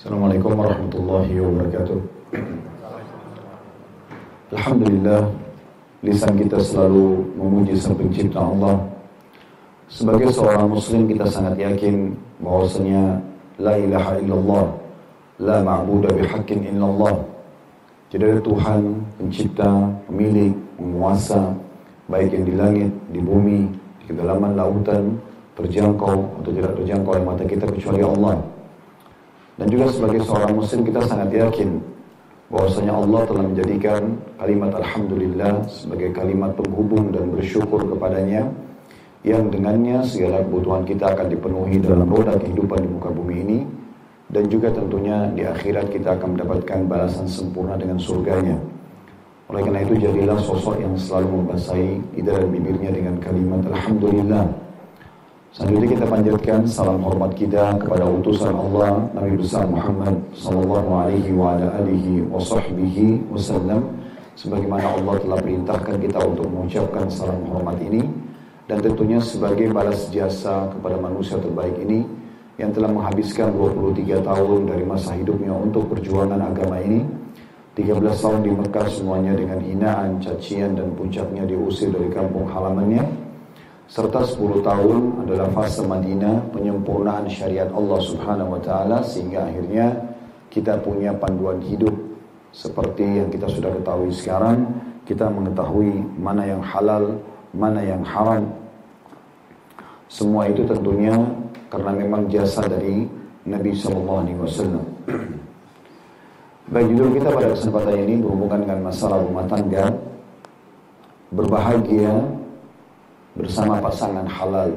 Assalamualaikum warahmatullahi wabarakatuh. Alhamdulillah, lisan kita selalu memuji sang pencipta Allah. Sebagai seorang muslim kita sangat yakin bahwasanya la ilaha illallah, la ma'budu bihaqqin illallah. Tidak ada Tuhan pencipta, pemilik, penguasa, baik yang di langit, di bumi, di kedalaman lautan, terjangkau atau tidak terjangkau oleh mata kita kecuali Allah. Dan juga sebagai seorang muslim kita sangat yakin bahwasanya Allah telah menjadikan kalimat Alhamdulillah sebagai kalimat penghubung dan bersyukur kepadanya yang dengannya segala kebutuhan kita akan dipenuhi dalam roda kehidupan di muka bumi ini dan juga tentunya di akhirat kita akan mendapatkan balasan sempurna dengan surganya. Oleh karena itu jadilah sosok yang selalu membasahi lidah bibirnya dengan kalimat Alhamdulillah Selanjutnya kita panjatkan salam hormat kita kepada utusan Allah Nabi besar Muhammad sallallahu alaihi wa ala alihi wa sahbihi wasallam sebagaimana Allah telah perintahkan kita untuk mengucapkan salam hormat ini dan tentunya sebagai balas jasa kepada manusia terbaik ini yang telah menghabiskan 23 tahun dari masa hidupnya untuk perjuangan agama ini 13 tahun di Mekah semuanya dengan hinaan, cacian dan puncaknya diusir dari kampung halamannya serta 10 tahun adalah fase Madinah penyempurnaan syariat Allah Subhanahu wa taala sehingga akhirnya kita punya panduan hidup seperti yang kita sudah ketahui sekarang. Kita mengetahui mana yang halal mana yang haram. Semua itu tentunya karena memang jasa dari Nabi Sallallahu Alaihi Wasallam. Baik judul kita pada kesempatan ini berhubungan dengan masalah rumah tangga. Berbahagia bersama pasangan halal.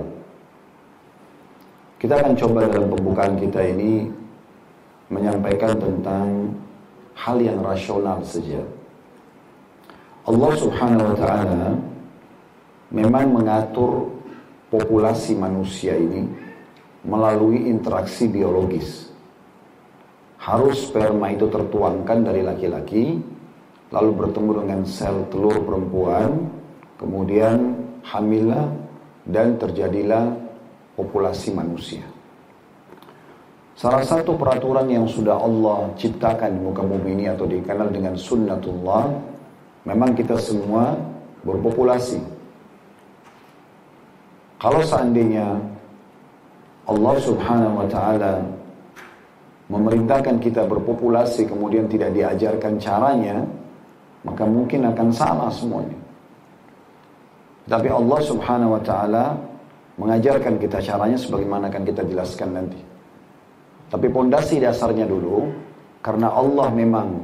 Kita akan coba dalam pembukaan kita ini menyampaikan tentang hal yang rasional saja. Allah Subhanahu wa taala memang mengatur populasi manusia ini melalui interaksi biologis. Harus sperma itu tertuangkan dari laki-laki, lalu bertemu dengan sel telur perempuan, kemudian hamillah dan terjadilah populasi manusia. Salah satu peraturan yang sudah Allah ciptakan di muka bumi ini atau dikenal dengan sunnatullah, memang kita semua berpopulasi. Kalau seandainya Allah subhanahu wa ta'ala memerintahkan kita berpopulasi kemudian tidak diajarkan caranya, maka mungkin akan salah semuanya. Tapi Allah subhanahu wa ta'ala mengajarkan kita caranya sebagaimana akan kita jelaskan nanti. Tapi pondasi dasarnya dulu, karena Allah memang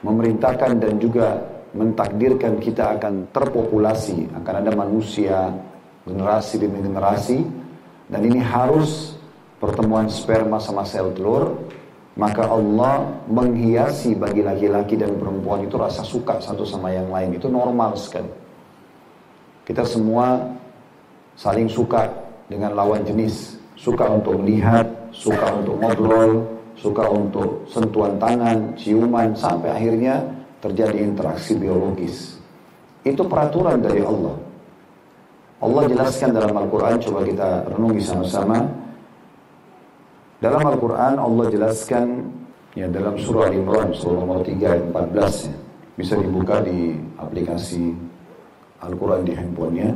memerintahkan dan juga mentakdirkan kita akan terpopulasi, akan ada manusia, generasi demi generasi, dan ini harus pertemuan sperma sama sel telur, maka Allah menghiasi bagi laki-laki dan perempuan itu rasa suka satu sama yang lain. Itu normal sekali. Kita semua saling suka dengan lawan jenis. Suka untuk melihat, suka untuk ngobrol, suka untuk sentuhan tangan, ciuman, sampai akhirnya terjadi interaksi biologis. Itu peraturan dari Allah. Allah jelaskan dalam Al-Quran, coba kita renungi sama-sama. Dalam Al-Quran Allah jelaskan ya dalam surah Al-Imran surah nomor 3 ayat 14 ya. Bisa dibuka di aplikasi Al-Quran di handphonenya.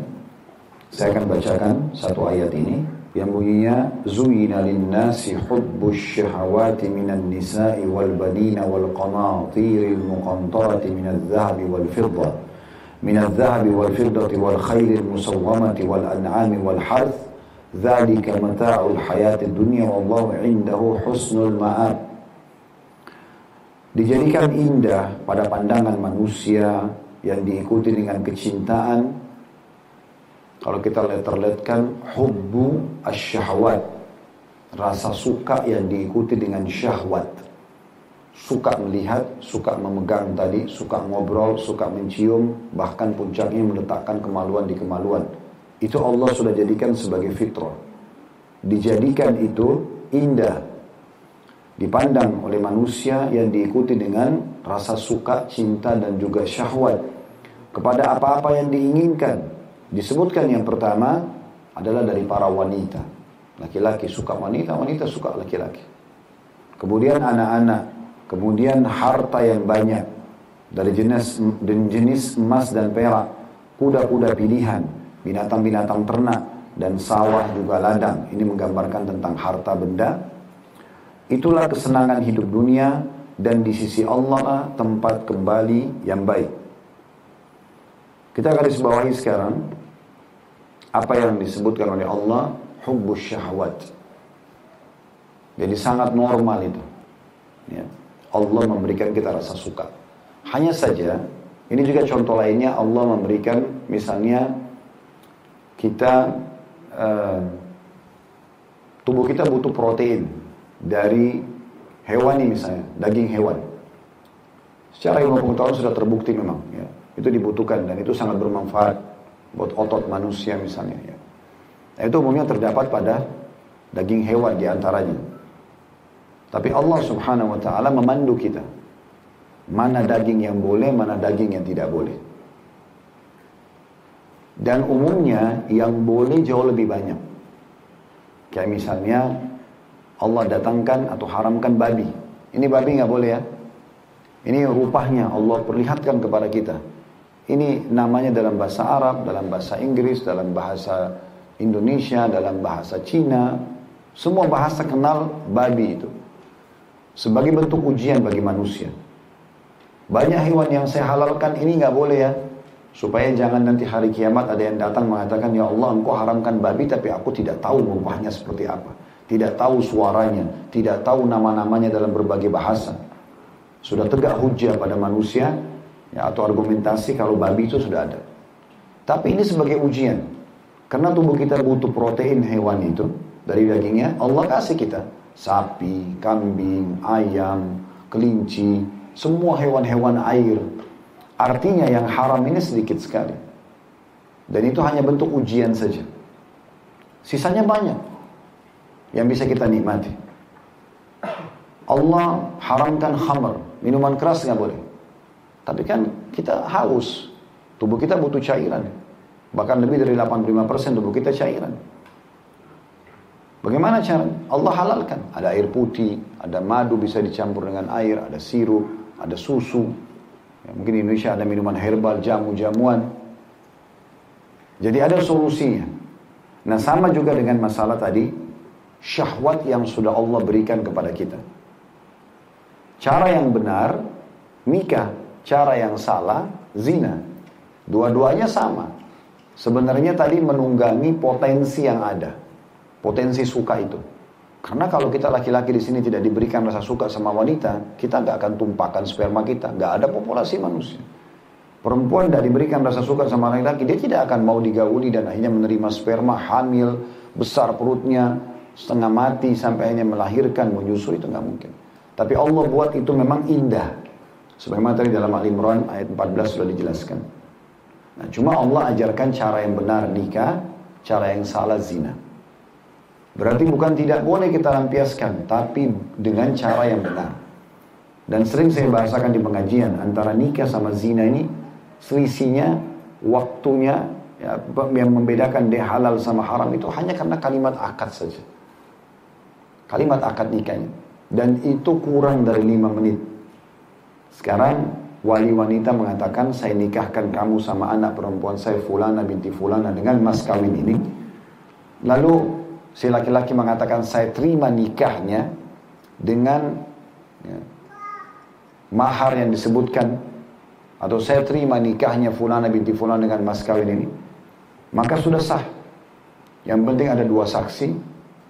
Saya akan bacakan satu ayat ini yang bunyinya Zuyina linnasi hubbus syahawati minan nisa'i wal banina wal qanatiril muqantarati minal zahabi wal fidda minal zahabi wal fiddati wal khairil musawwamati wal wal dhalika mata'ul hayati dunia wallahu indahu husnul ma'ab dijadikan indah pada pandangan manusia yang diikuti dengan kecintaan kalau kita letterletkan hubbu asyahwat rasa suka yang diikuti dengan syahwat suka melihat, suka memegang tadi, suka ngobrol, suka mencium, bahkan puncaknya meletakkan kemaluan di kemaluan. Itu Allah sudah jadikan sebagai fitrah. Dijadikan itu indah. Dipandang oleh manusia yang diikuti dengan rasa suka, cinta, dan juga syahwat kepada apa-apa yang diinginkan. Disebutkan yang pertama adalah dari para wanita. Laki-laki suka wanita, wanita suka laki-laki. kemudian anak-anak, kemudian harta yang banyak dari jenis jenis emas dan perak, kuda-kuda pilihan, binatang-binatang ternak dan sawah juga ladang. Ini menggambarkan tentang harta benda. Itulah kesenangan hidup dunia dan di sisi Allah tempat kembali yang baik. Kita garis bawahi sekarang apa yang disebutkan oleh Allah hubbus syahwat. Jadi sangat normal itu. Ya. Allah memberikan kita rasa suka. Hanya saja, ini juga contoh lainnya Allah memberikan misalnya kita uh, tubuh kita butuh protein dari hewani misalnya, daging hewan. Secara ilmu pengetahuan sudah terbukti memang, ya. Itu dibutuhkan dan itu sangat bermanfaat buat otot manusia misalnya. Ya. Nah, itu umumnya terdapat pada daging hewan di antaranya. Tapi Allah subhanahu wa ta'ala memandu kita Mana daging yang boleh, mana daging yang tidak boleh. Dan umumnya yang boleh jauh lebih banyak. Kayak misalnya Allah datangkan atau haramkan babi. Ini babi nggak boleh ya. Ini rupanya Allah perlihatkan kepada kita. Ini namanya dalam bahasa Arab, dalam bahasa Inggris, dalam bahasa Indonesia, dalam bahasa Cina. Semua bahasa kenal babi itu. Sebagai bentuk ujian bagi manusia. Banyak hewan yang saya halalkan ini nggak boleh ya. Supaya jangan nanti hari kiamat ada yang datang mengatakan, Ya Allah engkau haramkan babi tapi aku tidak tahu rupanya seperti apa. Tidak tahu suaranya, tidak tahu nama-namanya dalam berbagai bahasa. Sudah tegak hujah pada manusia, ya, atau argumentasi kalau babi itu sudah ada. Tapi ini sebagai ujian. Karena tubuh kita butuh protein hewan itu, dari dagingnya, Allah kasih kita. Sapi, kambing, ayam, kelinci, semua hewan-hewan air. Artinya yang haram ini sedikit sekali. Dan itu hanya bentuk ujian saja. Sisanya banyak yang bisa kita nikmati. Allah haramkan khamr, minuman keras nggak boleh. Tapi kan kita haus, tubuh kita butuh cairan. Bahkan lebih dari 85% tubuh kita cairan. Bagaimana cara? Allah halalkan. Ada air putih, ada madu bisa dicampur dengan air, ada sirup, ada susu. Ya, mungkin di Indonesia ada minuman herbal, jamu-jamuan. Jadi ada solusinya. Nah sama juga dengan masalah tadi, syahwat yang sudah Allah berikan kepada kita. Cara yang benar, nikah. Cara yang salah, zina. Dua-duanya sama. Sebenarnya tadi menunggangi potensi yang ada. Potensi suka itu. Karena kalau kita laki-laki di sini tidak diberikan rasa suka sama wanita, kita nggak akan tumpahkan sperma kita. Nggak ada populasi manusia. Perempuan tidak diberikan rasa suka sama laki-laki, dia tidak akan mau digauli dan akhirnya menerima sperma, hamil, besar perutnya, setengah mati sampai hanya melahirkan, menyusui itu nggak mungkin. Tapi Allah buat itu memang indah. Sebagaimana tadi dalam Al-Imran ayat 14 sudah dijelaskan. Nah, cuma Allah ajarkan cara yang benar nikah, cara yang salah zina. Berarti bukan tidak boleh kita lampiaskan, tapi dengan cara yang benar. Dan sering saya bahasakan di pengajian, antara nikah sama zina ini, selisihnya, waktunya, ya, yang membedakan dia halal sama haram itu hanya karena kalimat akad saja. Kalimat akad nikahnya. Dan itu kurang dari lima menit. Sekarang wali wanita mengatakan saya nikahkan kamu sama anak perempuan saya fulana binti fulana dengan mas kawin ini. Lalu si laki-laki mengatakan saya terima nikahnya dengan ya, mahar yang disebutkan atau saya terima nikahnya fulana binti fulana dengan mas kawin ini. Maka sudah sah. Yang penting ada dua saksi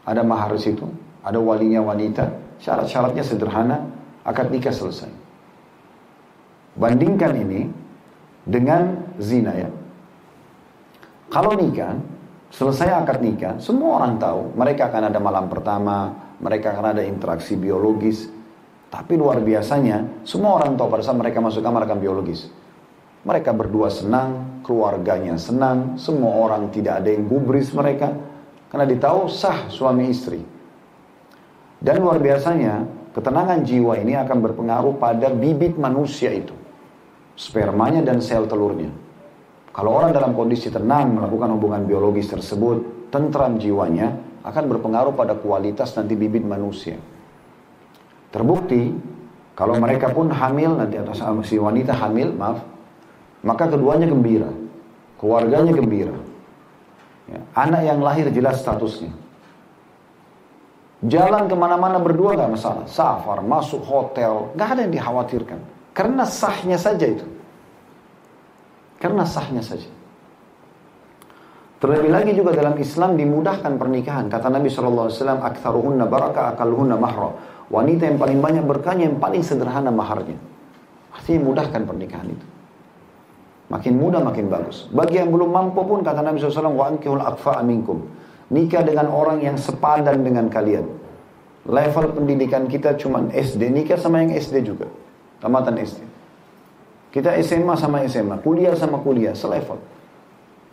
ada mahar situ ada walinya wanita. Syarat-syaratnya sederhana akad nikah selesai bandingkan ini dengan zina ya kalau nikah Selesai akad nikah, semua orang tahu mereka akan ada malam pertama, mereka akan ada interaksi biologis. Tapi luar biasanya, semua orang tahu pada saat mereka masuk kamar akan biologis. Mereka berdua senang, keluarganya senang, semua orang tidak ada yang gubris mereka. Karena ditahu sah suami istri. Dan luar biasanya, ketenangan jiwa ini akan berpengaruh pada bibit manusia itu. Spermanya dan sel telurnya. Kalau orang dalam kondisi tenang melakukan hubungan biologis tersebut, tentram jiwanya, akan berpengaruh pada kualitas nanti bibit manusia. Terbukti kalau mereka pun hamil nanti atau si wanita hamil, maaf, maka keduanya gembira, keluarganya gembira. Ya, anak yang lahir jelas statusnya. Jalan ke mana-mana berdua nggak masalah. Safar, masuk hotel, nggak ada yang dikhawatirkan. Karena sahnya saja itu. Karena sahnya saja. Terlebih lagi juga dalam Islam dimudahkan pernikahan. Kata Nabi SAW, Aktharuhunna baraka akaluhunna mahra. Wanita yang paling banyak berkahnya, yang paling sederhana maharnya. Artinya mudahkan pernikahan itu. Makin mudah makin bagus. Bagi yang belum mampu pun kata Nabi SAW, wa ankihul akfa aminkum. Nikah dengan orang yang sepadan dengan kalian. Level pendidikan kita cuma SD, nikah sama yang SD juga. Tamatan SD. Kita SMA sama SMA, kuliah sama kuliah, selevel.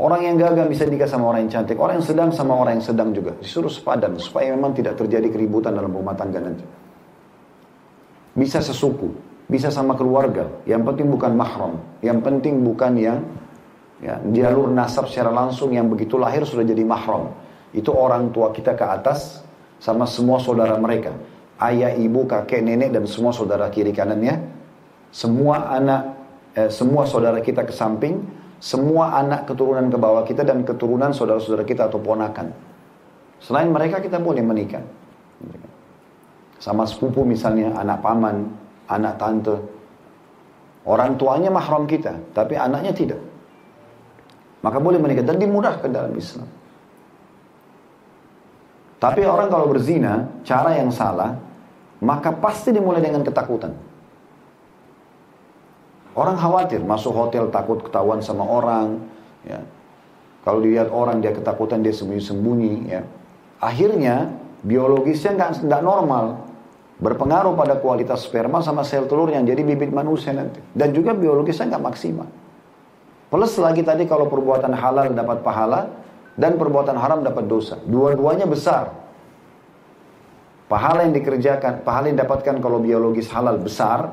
Orang yang gagal bisa nikah sama orang yang cantik, orang yang sedang sama orang yang sedang juga. Disuruh sepadan supaya memang tidak terjadi keributan dalam rumah tangga nanti. Bisa sesuku, bisa sama keluarga. Yang penting bukan mahram, yang penting bukan yang ya, jalur nasab secara langsung yang begitu lahir sudah jadi mahram. Itu orang tua kita ke atas sama semua saudara mereka. Ayah, ibu, kakek, nenek dan semua saudara kiri kanannya. Semua anak, eh, semua saudara kita ke samping, semua anak keturunan ke bawah kita dan keturunan saudara-saudara kita atau ponakan. Selain mereka kita boleh menikah. Sama sepupu misalnya, anak paman, anak tante. Orang tuanya mahram kita, tapi anaknya tidak. Maka boleh menikah dan dimudahkan dalam Islam. Tapi orang kalau berzina, cara yang salah, maka pasti dimulai dengan ketakutan. Orang khawatir, masuk hotel takut ketahuan sama orang. Ya. Kalau dilihat orang dia ketakutan, dia sembunyi-sembunyi. Ya. Akhirnya biologisnya nggak normal berpengaruh pada kualitas sperma sama sel telur yang jadi bibit manusia nanti. Dan juga biologisnya nggak maksimal. Plus lagi tadi kalau perbuatan halal dapat pahala dan perbuatan haram dapat dosa. Dua-duanya besar. Pahala yang dikerjakan, pahala yang dapatkan kalau biologis halal besar,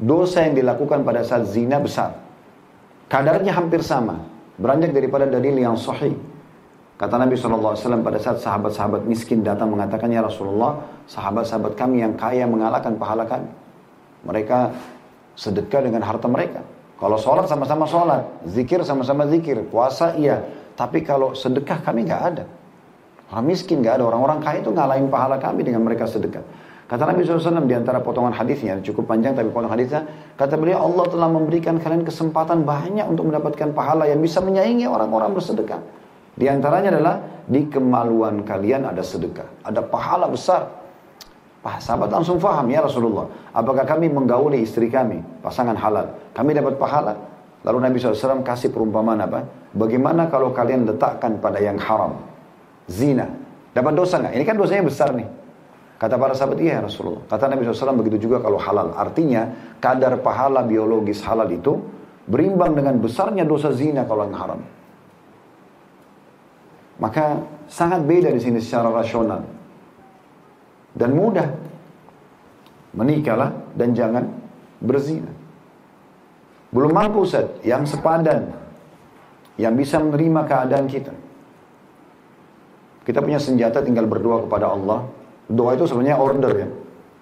dosa yang dilakukan pada saat zina besar. Kadarnya hampir sama, beranjak daripada dalil yang sahih. Kata Nabi SAW pada saat sahabat-sahabat miskin datang mengatakan, Ya Rasulullah, sahabat-sahabat kami yang kaya mengalahkan pahala kami. Mereka sedekah dengan harta mereka. Kalau sholat sama-sama sholat, zikir sama-sama zikir, puasa iya. Tapi kalau sedekah kami nggak ada. Orang miskin nggak ada, orang-orang kaya itu ngalahin pahala kami dengan mereka sedekah. Kata Nabi SAW di antara potongan hadisnya, cukup panjang tapi potongan hadisnya, kata beliau Allah telah memberikan kalian kesempatan banyak untuk mendapatkan pahala yang bisa menyaingi orang-orang bersedekah. Di antaranya adalah di kemaluan kalian ada sedekah, ada pahala besar. Pak sahabat langsung faham ya Rasulullah. Apakah kami menggauli istri kami, pasangan halal, kami dapat pahala? Lalu Nabi SAW kasih perumpamaan apa? Bagaimana kalau kalian letakkan pada yang haram, zina, dapat dosa nggak? Ini kan dosanya besar nih. Kata para sahabat, iya Rasulullah. Kata Nabi SAW begitu juga kalau halal. Artinya kadar pahala biologis halal itu berimbang dengan besarnya dosa zina kalau yang haram. Maka sangat beda di sini secara rasional. Dan mudah. Menikahlah dan jangan berzina. Belum mampu Ustaz, yang sepadan. Yang bisa menerima keadaan kita. Kita punya senjata tinggal berdoa kepada Allah. Doa itu sebenarnya order ya.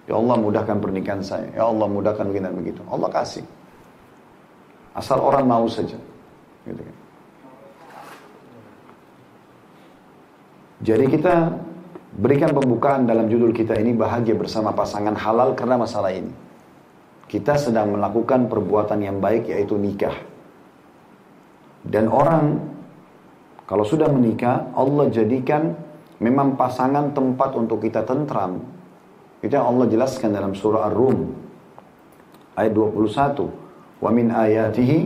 Ya Allah mudahkan pernikahan saya. Ya Allah mudahkan begini dan begitu. Allah kasih. Asal orang mau saja. Gitu kan. Jadi kita berikan pembukaan dalam judul kita ini bahagia bersama pasangan halal karena masalah ini. Kita sedang melakukan perbuatan yang baik yaitu nikah. Dan orang kalau sudah menikah, Allah jadikan memang pasangan tempat untuk kita tentram. Itu yang Allah jelaskan dalam surah Ar-Rum ayat 21. Wa min ayatihi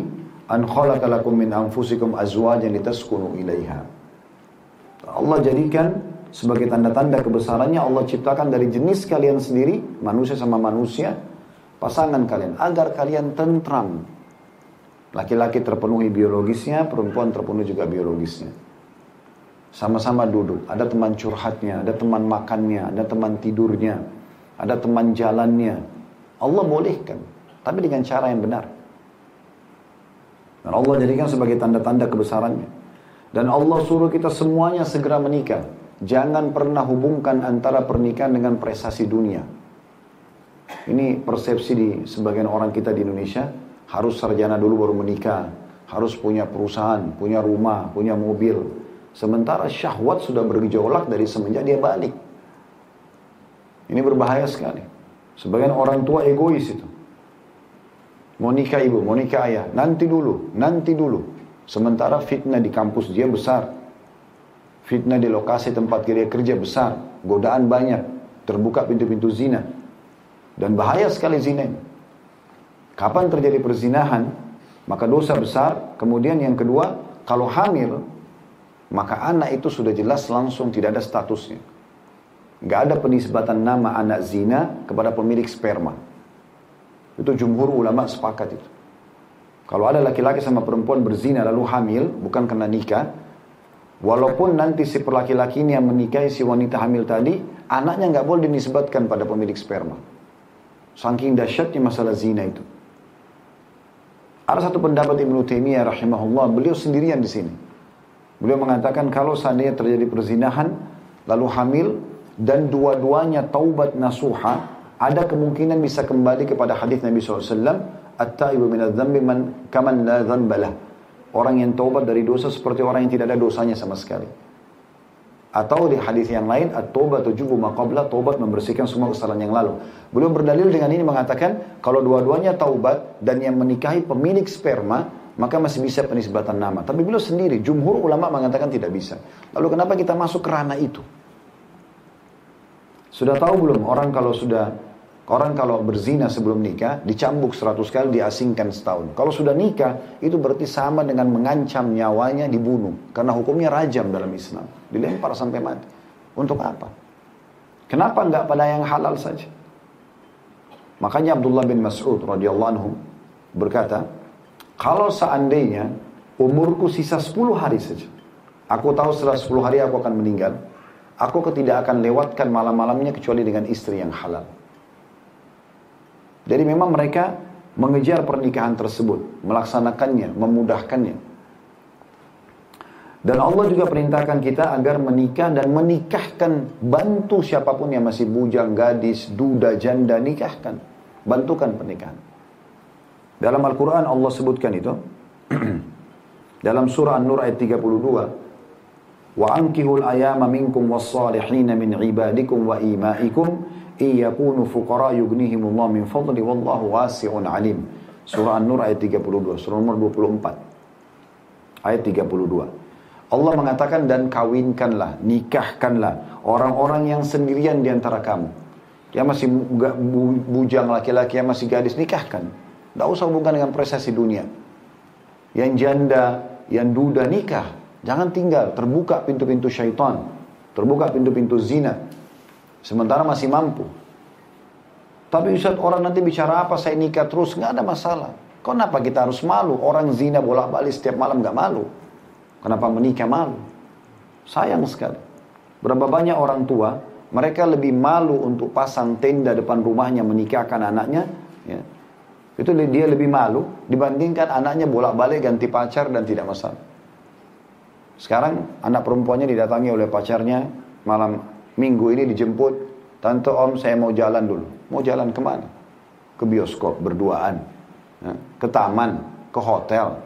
an khalaqalakum min anfusikum azwajan litaskunu ilaiha. Allah jadikan sebagai tanda-tanda kebesarannya Allah ciptakan dari jenis kalian sendiri, manusia sama manusia, pasangan kalian, agar kalian tentram. Laki-laki terpenuhi biologisnya, perempuan terpenuhi juga biologisnya. Sama-sama duduk, ada teman curhatnya, ada teman makannya, ada teman tidurnya, ada teman jalannya. Allah bolehkan, tapi dengan cara yang benar. Dan Allah jadikan sebagai tanda-tanda kebesarannya. Dan Allah suruh kita semuanya segera menikah. Jangan pernah hubungkan antara pernikahan dengan prestasi dunia. Ini persepsi di sebagian orang kita di Indonesia, harus sarjana dulu baru menikah, harus punya perusahaan, punya rumah, punya mobil. Sementara syahwat sudah bergejolak dari semenjak dia balik. Ini berbahaya sekali. Sebagian orang tua egois itu. Mau nikah ibu, mau nikah ayah, nanti dulu, nanti dulu. Sementara fitnah di kampus dia besar. Fitnah di lokasi tempat dia kerja besar. Godaan banyak. Terbuka pintu-pintu zina. Dan bahaya sekali zina ini. Kapan terjadi perzinahan, maka dosa besar. Kemudian yang kedua, kalau hamil, maka anak itu sudah jelas langsung tidak ada statusnya. Gak ada penisbatan nama anak zina kepada pemilik sperma. Itu jumhur ulama sepakat itu. Kalau ada laki-laki sama perempuan berzina lalu hamil, bukan karena nikah, walaupun nanti si laki-laki ini yang menikahi si wanita hamil tadi, anaknya nggak boleh dinisbatkan pada pemilik sperma. Saking dahsyatnya masalah zina itu. Ada satu pendapat Ibnu Taimiyah rahimahullah, beliau sendirian di sini. Beliau mengatakan kalau seandainya terjadi perzinahan, lalu hamil, dan dua-duanya taubat nasuha, ada kemungkinan bisa kembali kepada hadis Nabi SAW at-taibu man kaman la dzambalah orang yang taubat dari dosa seperti orang yang tidak ada dosanya sama sekali atau di hadis yang lain at-taubatu tujubu maqabla taubat membersihkan semua kesalahan yang lalu. Beliau berdalil dengan ini mengatakan kalau dua-duanya taubat dan yang menikahi pemilik sperma maka masih bisa penisbatan nama. Tapi beliau sendiri jumhur ulama mengatakan tidak bisa. Lalu kenapa kita masuk ke ranah itu? Sudah tahu belum orang kalau sudah Orang kalau berzina sebelum nikah, dicambuk seratus kali, diasingkan setahun. Kalau sudah nikah, itu berarti sama dengan mengancam nyawanya dibunuh. Karena hukumnya rajam dalam Islam. Dilempar sampai mati. Untuk apa? Kenapa enggak pada yang halal saja? Makanya Abdullah bin Mas'ud radhiyallahu anhu berkata, kalau seandainya umurku sisa 10 hari saja, aku tahu setelah 10 hari aku akan meninggal, aku tidak akan lewatkan malam-malamnya kecuali dengan istri yang halal. Jadi memang mereka mengejar pernikahan tersebut, melaksanakannya, memudahkannya. Dan Allah juga perintahkan kita agar menikah dan menikahkan bantu siapa pun yang masih bujang, gadis, duda, janda, nikahkan. Bantukan pernikahan. Dalam Al-Quran Allah sebutkan itu. Dalam surah An-Nur ayat 32. Wa ankihul ayama minkum was-salihina min ibadikum wa imaikum iyakunu fuqara yughnihimullah min fadli wallahu wasi'un alim. Surah An-Nur ayat 32, surah nomor 24. Ayat 32. Allah mengatakan dan kawinkanlah, nikahkanlah orang-orang yang sendirian di antara kamu. Yang masih bujang laki-laki, yang masih gadis, nikahkan. Tidak usah hubungkan dengan prestasi dunia. Yang janda, yang duda, nikah. Jangan tinggal, terbuka pintu-pintu syaitan. Terbuka pintu-pintu zina. Sementara masih mampu. Tapi Ustaz orang nanti bicara apa saya nikah terus nggak ada masalah. Kenapa kita harus malu? Orang zina bolak-balik setiap malam nggak malu. Kenapa menikah malu? Sayang sekali. Berapa banyak orang tua mereka lebih malu untuk pasang tenda depan rumahnya menikahkan anaknya. Ya. Itu dia lebih malu dibandingkan anaknya bolak-balik ganti pacar dan tidak masalah. Sekarang anak perempuannya didatangi oleh pacarnya malam minggu ini dijemput, tante om saya mau jalan dulu. Mau jalan ke mana? Ke bioskop berduaan, ya, ke taman, ke hotel.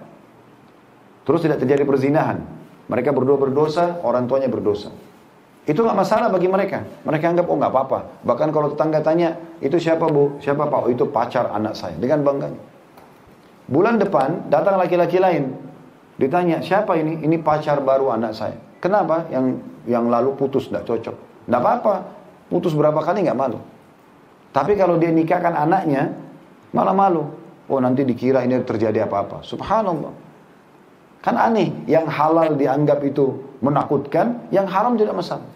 Terus tidak terjadi perzinahan. Mereka berdua berdosa, orang tuanya berdosa. Itu nggak masalah bagi mereka. Mereka anggap oh nggak apa-apa. Bahkan kalau tetangga tanya itu siapa bu, siapa pak? Oh itu pacar anak saya dengan bangganya. Bulan depan datang laki-laki lain, ditanya siapa ini? Ini pacar baru anak saya. Kenapa? Yang yang lalu putus tidak cocok. Tidak apa-apa. Putus berapa kali nggak malu. Tapi kalau dia nikahkan anaknya, malah malu. Oh nanti dikira ini terjadi apa-apa. Subhanallah. Kan aneh. Yang halal dianggap itu menakutkan, yang haram tidak masalah.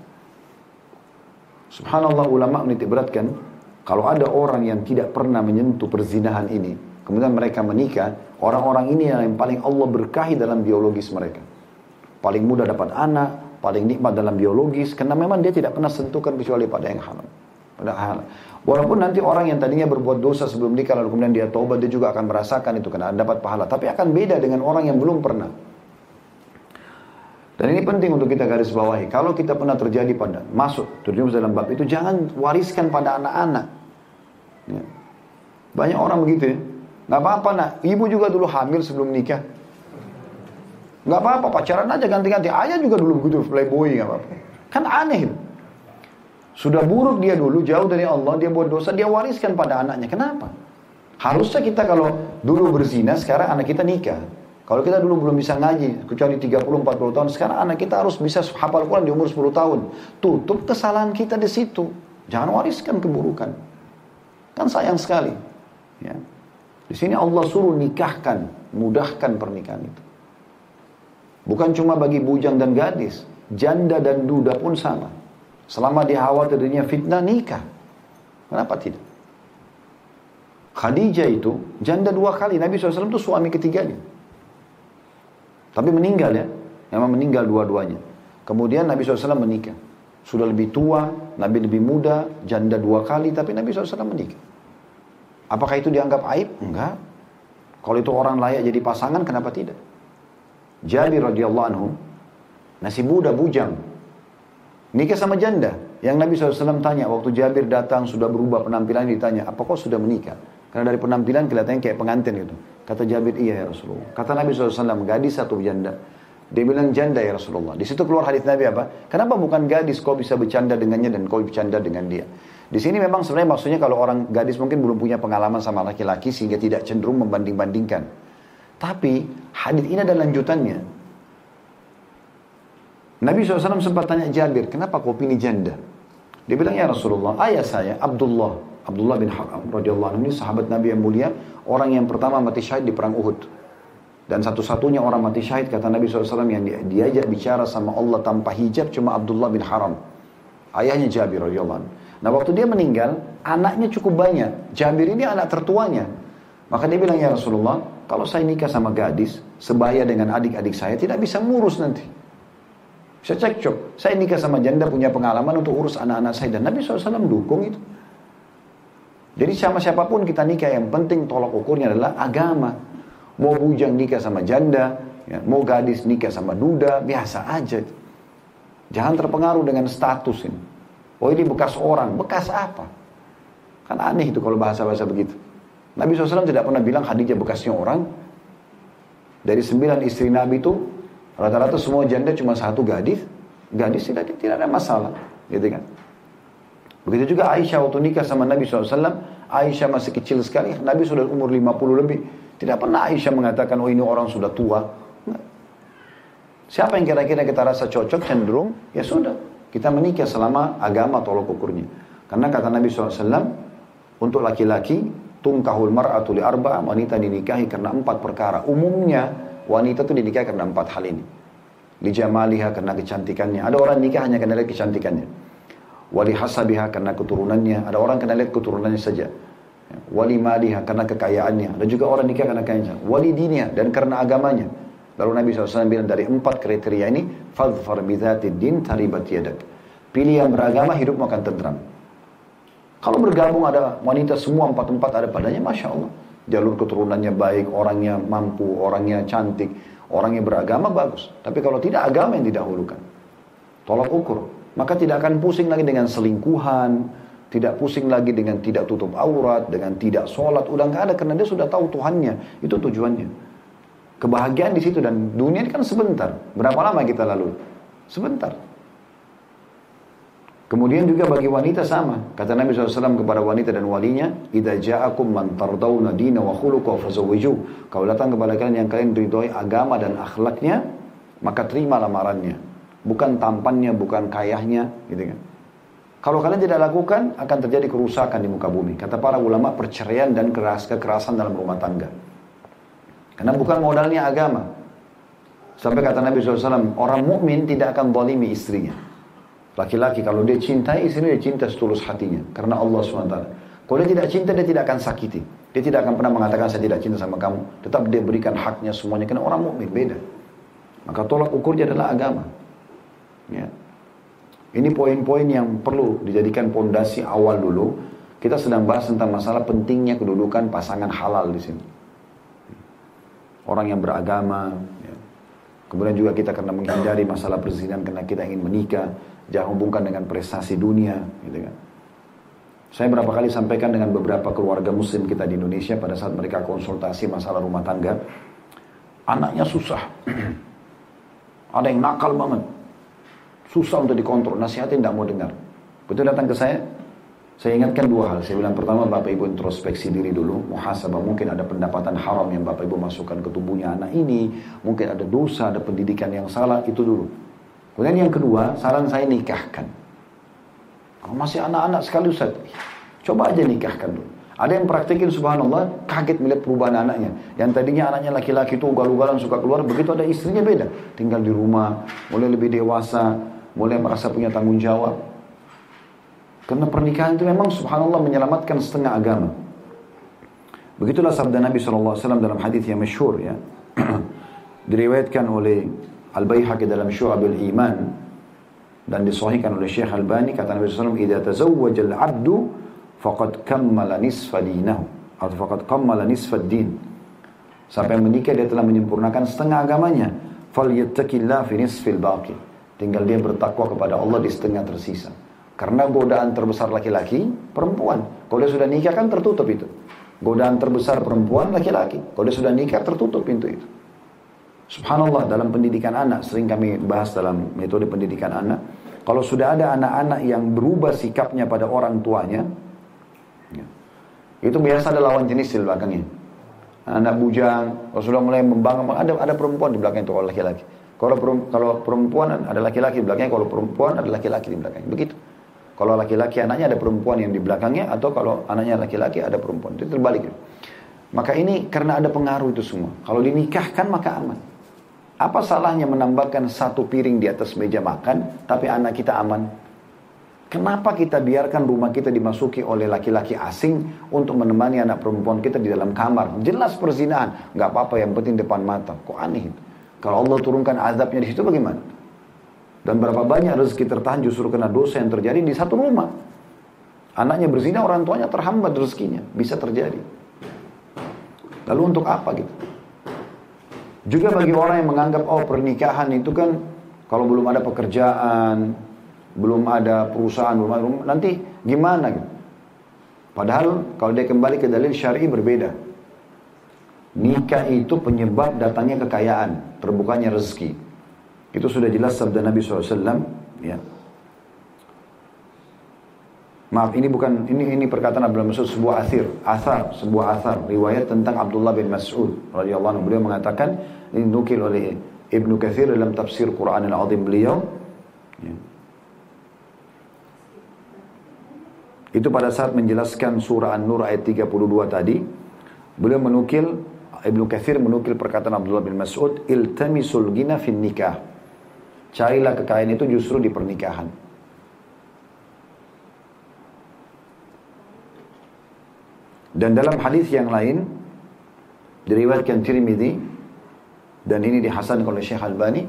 Subhanallah ulama menitik beratkan, kalau ada orang yang tidak pernah menyentuh perzinahan ini, kemudian mereka menikah, orang-orang ini yang paling Allah berkahi dalam biologis mereka. Paling mudah dapat anak, paling nikmat dalam biologis karena memang dia tidak pernah sentuhkan kecuali pada yang halal. Pada hal. Walaupun nanti orang yang tadinya berbuat dosa sebelum nikah lalu kemudian dia taubat dia juga akan merasakan itu karena dapat pahala. Tapi akan beda dengan orang yang belum pernah. Dan ini penting untuk kita garis bawahi. Kalau kita pernah terjadi pada masuk terjun dalam bab itu jangan wariskan pada anak-anak. Ya. Banyak orang begitu ya. Gak apa-apa nak, ibu juga dulu hamil sebelum nikah. Gak apa-apa, pacaran aja ganti-ganti. Ayah juga dulu begitu, playboy gak apa-apa. Kan aneh. Sudah buruk dia dulu, jauh dari Allah, dia buat dosa, dia wariskan pada anaknya. Kenapa? Harusnya kita kalau dulu berzina, sekarang anak kita nikah. Kalau kita dulu belum bisa ngaji, kecuali 30-40 tahun, sekarang anak kita harus bisa hafal Quran di umur 10 tahun. Tutup kesalahan kita di situ. Jangan wariskan keburukan. Kan sayang sekali. Ya. Di sini Allah suruh nikahkan, mudahkan pernikahan itu. Bukan cuma bagi bujang dan gadis, janda dan duda pun sama. Selama dia khawatir dirinya fitnah, nikah. Kenapa tidak? Khadijah itu janda dua kali. Nabi SAW itu suami ketiganya. Tapi meninggal ya. Memang meninggal dua-duanya. Kemudian Nabi SAW menikah. Sudah lebih tua, Nabi lebih muda, janda dua kali, tapi Nabi SAW menikah. Apakah itu dianggap aib? Enggak. Kalau itu orang layak jadi pasangan, kenapa tidak? Jabir radhiyallahu anhu, muda bujang, nikah sama janda. Yang Nabi SAW tanya, waktu Jabir datang sudah berubah penampilan ditanya, apa kau sudah menikah? Karena dari penampilan kelihatannya kayak pengantin gitu. Kata Jabir, iya ya Rasulullah. Kata Nabi SAW, gadis satu janda. Dia bilang janda ya Rasulullah. Di situ keluar hadis Nabi apa? Kenapa bukan gadis kau bisa bercanda dengannya dan kau bercanda dengan dia? Di sini memang sebenarnya maksudnya kalau orang gadis mungkin belum punya pengalaman sama laki-laki sehingga tidak cenderung membanding-bandingkan. Tapi hadis ini ada lanjutannya. Nabi SAW sempat tanya Jabir, kenapa kau pilih janda? Dia bilang, ya Rasulullah, ayah saya Abdullah Abdullah bin Haram radhiyallahu anhu ini sahabat Nabi yang mulia, orang yang pertama mati syahid di perang Uhud. Dan satu-satunya orang mati syahid kata Nabi SAW yang diajak bicara sama Allah tanpa hijab cuma Abdullah bin Haram. Ayahnya Jabir radhiyallahu anhu. Nah waktu dia meninggal, anaknya cukup banyak. Jabir ini anak tertuanya. Maka dia bilang, ya Rasulullah, kalau saya nikah sama gadis, sebaya dengan adik-adik saya, tidak bisa ngurus nanti. Saya cekcok. Saya nikah sama janda punya pengalaman untuk urus anak-anak saya. Dan Nabi SAW dukung itu. Jadi sama siapa pun kita nikah yang penting tolak ukurnya adalah agama. Mau bujang nikah sama janda, ya, mau gadis nikah sama duda, biasa aja. Jangan terpengaruh dengan status ini. Oh ini bekas orang, bekas apa? Kan aneh itu kalau bahasa-bahasa begitu. Nabi SAW tidak pernah bilang Khadijah bekasnya orang. Dari sembilan istri Nabi itu, rata-rata semua janda cuma satu gadis. Gadis tidak, tidak ada masalah. Gitu kan. Begitu juga Aisyah waktu nikah sama Nabi SAW, Aisyah masih kecil sekali, Nabi sudah umur 50 lebih. Tidak pernah Aisyah mengatakan, oh ini orang sudah tua. Siapa yang kira-kira kita rasa cocok, cenderung, ya sudah. Kita menikah selama agama tolok ukurnya. Karena kata Nabi SAW, untuk laki-laki, tungkahul mar'atu li arba, wanita dinikahi karena empat perkara. Umumnya, wanita itu dinikahi karena empat hal ini. Li jamaliha karena kecantikannya. Ada orang nikah hanya karena kecantikannya. Wali hasabiha karena keturunannya. Ada orang kena lihat keturunannya saja. Wali maliha karena kekayaannya. Ada juga orang nikah karena kayanya wali dinia dan karena agamanya. Lalu Nabi SAW bilang dari empat kriteria ini fadfar bidhati din taribat yadak. Pilih yang beragama hidup akan tentram kalau bergabung ada wanita semua empat-empat ada padanya Masya Allah jalur keturunannya baik orangnya mampu orangnya cantik orangnya beragama bagus tapi kalau tidak agama yang didahulukan tolak ukur maka tidak akan pusing lagi dengan selingkuhan, tidak pusing lagi dengan tidak tutup aurat, dengan tidak sholat, udah nggak ada karena dia sudah tahu Tuhannya, itu tujuannya. Kebahagiaan di situ dan dunia ini kan sebentar. Berapa lama kita lalu? Sebentar. Kemudian juga bagi wanita sama. Kata Nabi SAW kepada wanita dan walinya, Ida ja'akum man tardawna dina wa khuluqa fazawiju. Kalau datang kepada kalian yang kalian ridhoi agama dan akhlaknya, maka terima lamarannya bukan tampannya, bukan kayahnya, gitu kan. Kalau kalian tidak lakukan, akan terjadi kerusakan di muka bumi. Kata para ulama, perceraian dan keras kekerasan dalam rumah tangga. Karena bukan modalnya agama. Sampai kata Nabi SAW, orang mukmin tidak akan bolimi istrinya. Laki-laki kalau dia cintai istrinya, dia cinta setulus hatinya. Karena Allah SWT. Kalau dia tidak cinta, dia tidak akan sakiti. Dia tidak akan pernah mengatakan saya tidak cinta sama kamu. Tetap dia berikan haknya semuanya. Karena orang mukmin beda. Maka tolak ukurnya adalah agama. Ya. Ini poin-poin yang perlu dijadikan pondasi awal dulu. Kita sedang bahas tentang masalah pentingnya kedudukan pasangan halal di sini. Orang yang beragama, ya. kemudian juga kita karena menghindari masalah perzinahan karena kita ingin menikah, jangan hubungkan dengan prestasi dunia, gitu kan. Saya berapa kali sampaikan dengan beberapa keluarga muslim kita di Indonesia pada saat mereka konsultasi masalah rumah tangga. Anaknya susah. Ada yang nakal banget. Susah untuk dikontrol. Nasihatin tidak mau dengar. Betul datang ke saya. Saya ingatkan dua hal. Saya bilang pertama Bapak Ibu introspeksi diri dulu. Muhasabah mungkin ada pendapatan haram yang Bapak Ibu masukkan ke tubuhnya anak ini. Mungkin ada dosa, ada pendidikan yang salah. Itu dulu. Kemudian yang kedua, saran saya nikahkan. Kalau masih anak-anak sekali Ustaz, coba aja nikahkan dulu. Ada yang praktekin subhanallah, kaget melihat perubahan anaknya. Yang tadinya anaknya laki-laki itu ugal-ugalan suka keluar, begitu ada istrinya beda. Tinggal di rumah, mulai lebih dewasa, mulai merasa punya tanggung jawab. Karena pernikahan itu memang subhanallah menyelamatkan setengah agama. Begitulah sabda Nabi SAW dalam hadis yang masyhur ya. Diriwayatkan oleh Al-Baihaqi dalam Syu'abul Iman dan disahihkan oleh Syekh Al-Bani kata Nabi SAW idza tazawwaja al-'abdu faqad kammala nisfa dinahu. Atau faqad kammala nisfa din. Sampai menikah dia telah menyempurnakan setengah agamanya. Falyattaqillah fi nisfil baqi. Tinggal dia bertakwa kepada Allah di setengah tersisa. Karena godaan terbesar laki-laki perempuan. Kalau dia sudah nikah kan tertutup itu. Godaan terbesar perempuan laki-laki. Kalau dia sudah nikah tertutup pintu itu Subhanallah dalam pendidikan anak sering kami bahas dalam metode pendidikan anak. Kalau sudah ada anak-anak yang berubah sikapnya pada orang tuanya, ya, itu biasa ada lawan jenis di belakangnya. Anak bujang, kalau sudah mulai membangun, ada ada perempuan di belakang itu kalau laki-laki. Kalau kalau perempuan ada laki-laki di belakangnya, kalau perempuan ada laki-laki di belakangnya. Begitu. Kalau laki-laki anaknya ada perempuan yang di belakangnya, atau kalau anaknya laki-laki ada perempuan. Itu terbalik. Maka ini karena ada pengaruh itu semua. Kalau dinikahkan maka aman. Apa salahnya menambahkan satu piring di atas meja makan, tapi anak kita aman? Kenapa kita biarkan rumah kita dimasuki oleh laki-laki asing untuk menemani anak perempuan kita di dalam kamar? Jelas perzinahan, nggak apa-apa yang penting depan mata. Kok aneh? Kalau Allah turunkan azabnya di situ bagaimana? Dan berapa banyak rezeki tertahan justru karena dosa yang terjadi di satu rumah. Anaknya berzina, orang tuanya terhambat rezekinya. Bisa terjadi. Lalu untuk apa gitu? Juga bagi orang yang menganggap oh pernikahan itu kan kalau belum ada pekerjaan, belum ada perusahaan, belum ada nanti gimana gitu. Padahal kalau dia kembali ke dalil syar'i berbeda. Nikah itu penyebab datangnya kekayaan, terbukanya rezeki. Itu sudah jelas sabda Nabi SAW. Ya. Maaf, ini bukan ini ini perkataan Abdullah Mas'ud sebuah asir, asar, sebuah asar riwayat tentang Abdullah bin Mas'ud radhiyallahu anhu. Beliau mengatakan ini nukil oleh Ibnu Katsir dalam tafsir Quran al-Azim beliau. Ya. Itu pada saat menjelaskan surah An-Nur ayat 32 tadi, beliau menukil Ibnu Katsir menukil perkataan Abdullah bin Mas'ud, "Iltamisul ghina fin nikah." Carilah kekayaan itu justru di pernikahan. Dan dalam hadis yang lain diriwayatkan Tirmidzi dan ini dihasankan oleh Syekh Albani,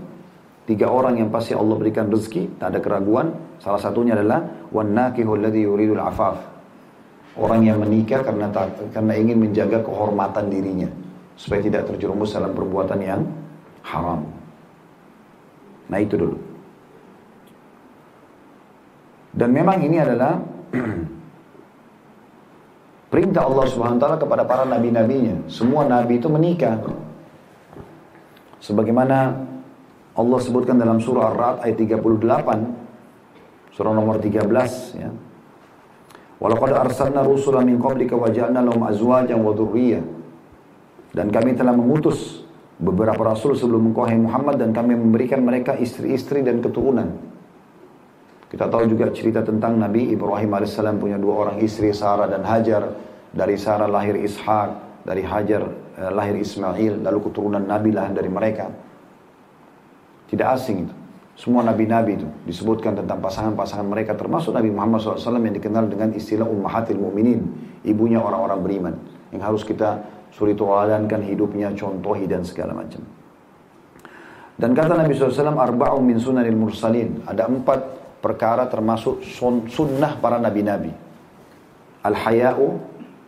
tiga orang yang pasti Allah berikan rezeki, tak ada keraguan. Salah satunya adalah wan yuridul afaf. Orang yang menikah karena karena ingin menjaga kehormatan dirinya supaya tidak terjerumus dalam perbuatan yang haram. Nah itu dulu. Dan memang ini adalah Perintah Allah SWT kepada para nabi-nabinya. Semua nabi itu menikah. Sebagaimana Allah sebutkan dalam surah Ar-Ra'd ayat 38. Surah nomor 13 ya. Walaqad arsalna rusulan min qablika wa ja'alna lahum azwajan wa dhurriyyah. Dan kami telah mengutus beberapa rasul sebelum engkau Muhammad dan kami memberikan mereka istri-istri dan keturunan. Kita tahu juga cerita tentang Nabi Ibrahim AS punya dua orang istri Sarah dan Hajar. Dari Sarah lahir Ishak, dari Hajar eh, lahir Ismail, lalu keturunan Nabi lahir dari mereka. Tidak asing itu. Semua nabi-nabi itu disebutkan tentang pasangan-pasangan mereka termasuk Nabi Muhammad SAW yang dikenal dengan istilah Ummahatil Mu'minin, ibunya orang-orang beriman yang harus kita suri toladankan hidupnya, contohi dan segala macam. Dan kata Nabi SAW, Arba'un min sunanil mursalin. Ada empat perkara termasuk sunnah para nabi-nabi. Al-haya'u,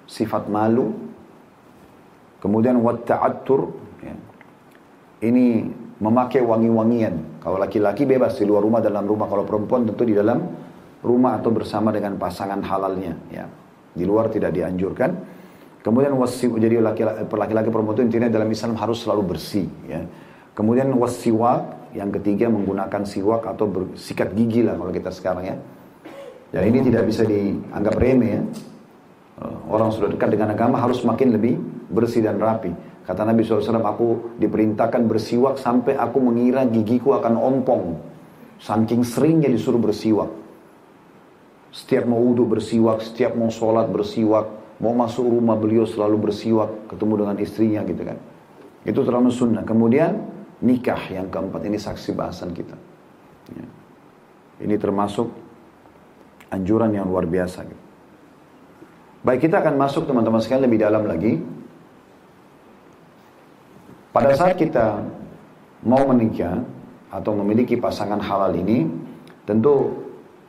sifat malu. Kemudian wat ta'attur. Ya. Ini memakai wangi-wangian. Kalau laki-laki bebas di luar rumah, dalam rumah. Kalau perempuan tentu di dalam rumah atau bersama dengan pasangan halalnya. Ya. Di luar tidak dianjurkan. Kemudian wasi, jadi laki-laki perempuan itu intinya dalam Islam harus selalu bersih. Ya. Kemudian wasiwak, yang ketiga menggunakan siwak atau bersikat gigi lah kalau kita sekarang ya. Dan ini tidak bisa dianggap remeh ya. Orang sudah dekat dengan agama harus makin lebih bersih dan rapi. Kata Nabi SAW, aku diperintahkan bersiwak sampai aku mengira gigiku akan ompong. Saking seringnya disuruh bersiwak. Setiap mau wudhu bersiwak, setiap mau sholat bersiwak, mau masuk rumah beliau selalu bersiwak, ketemu dengan istrinya gitu kan. Itu terlalu sunnah. Kemudian nikah yang keempat ini saksi bahasan kita. Ya. Ini termasuk anjuran yang luar biasa. Gitu. Baik kita akan masuk teman-teman sekalian lebih dalam lagi. Pada saat kita mau menikah atau memiliki pasangan halal ini, tentu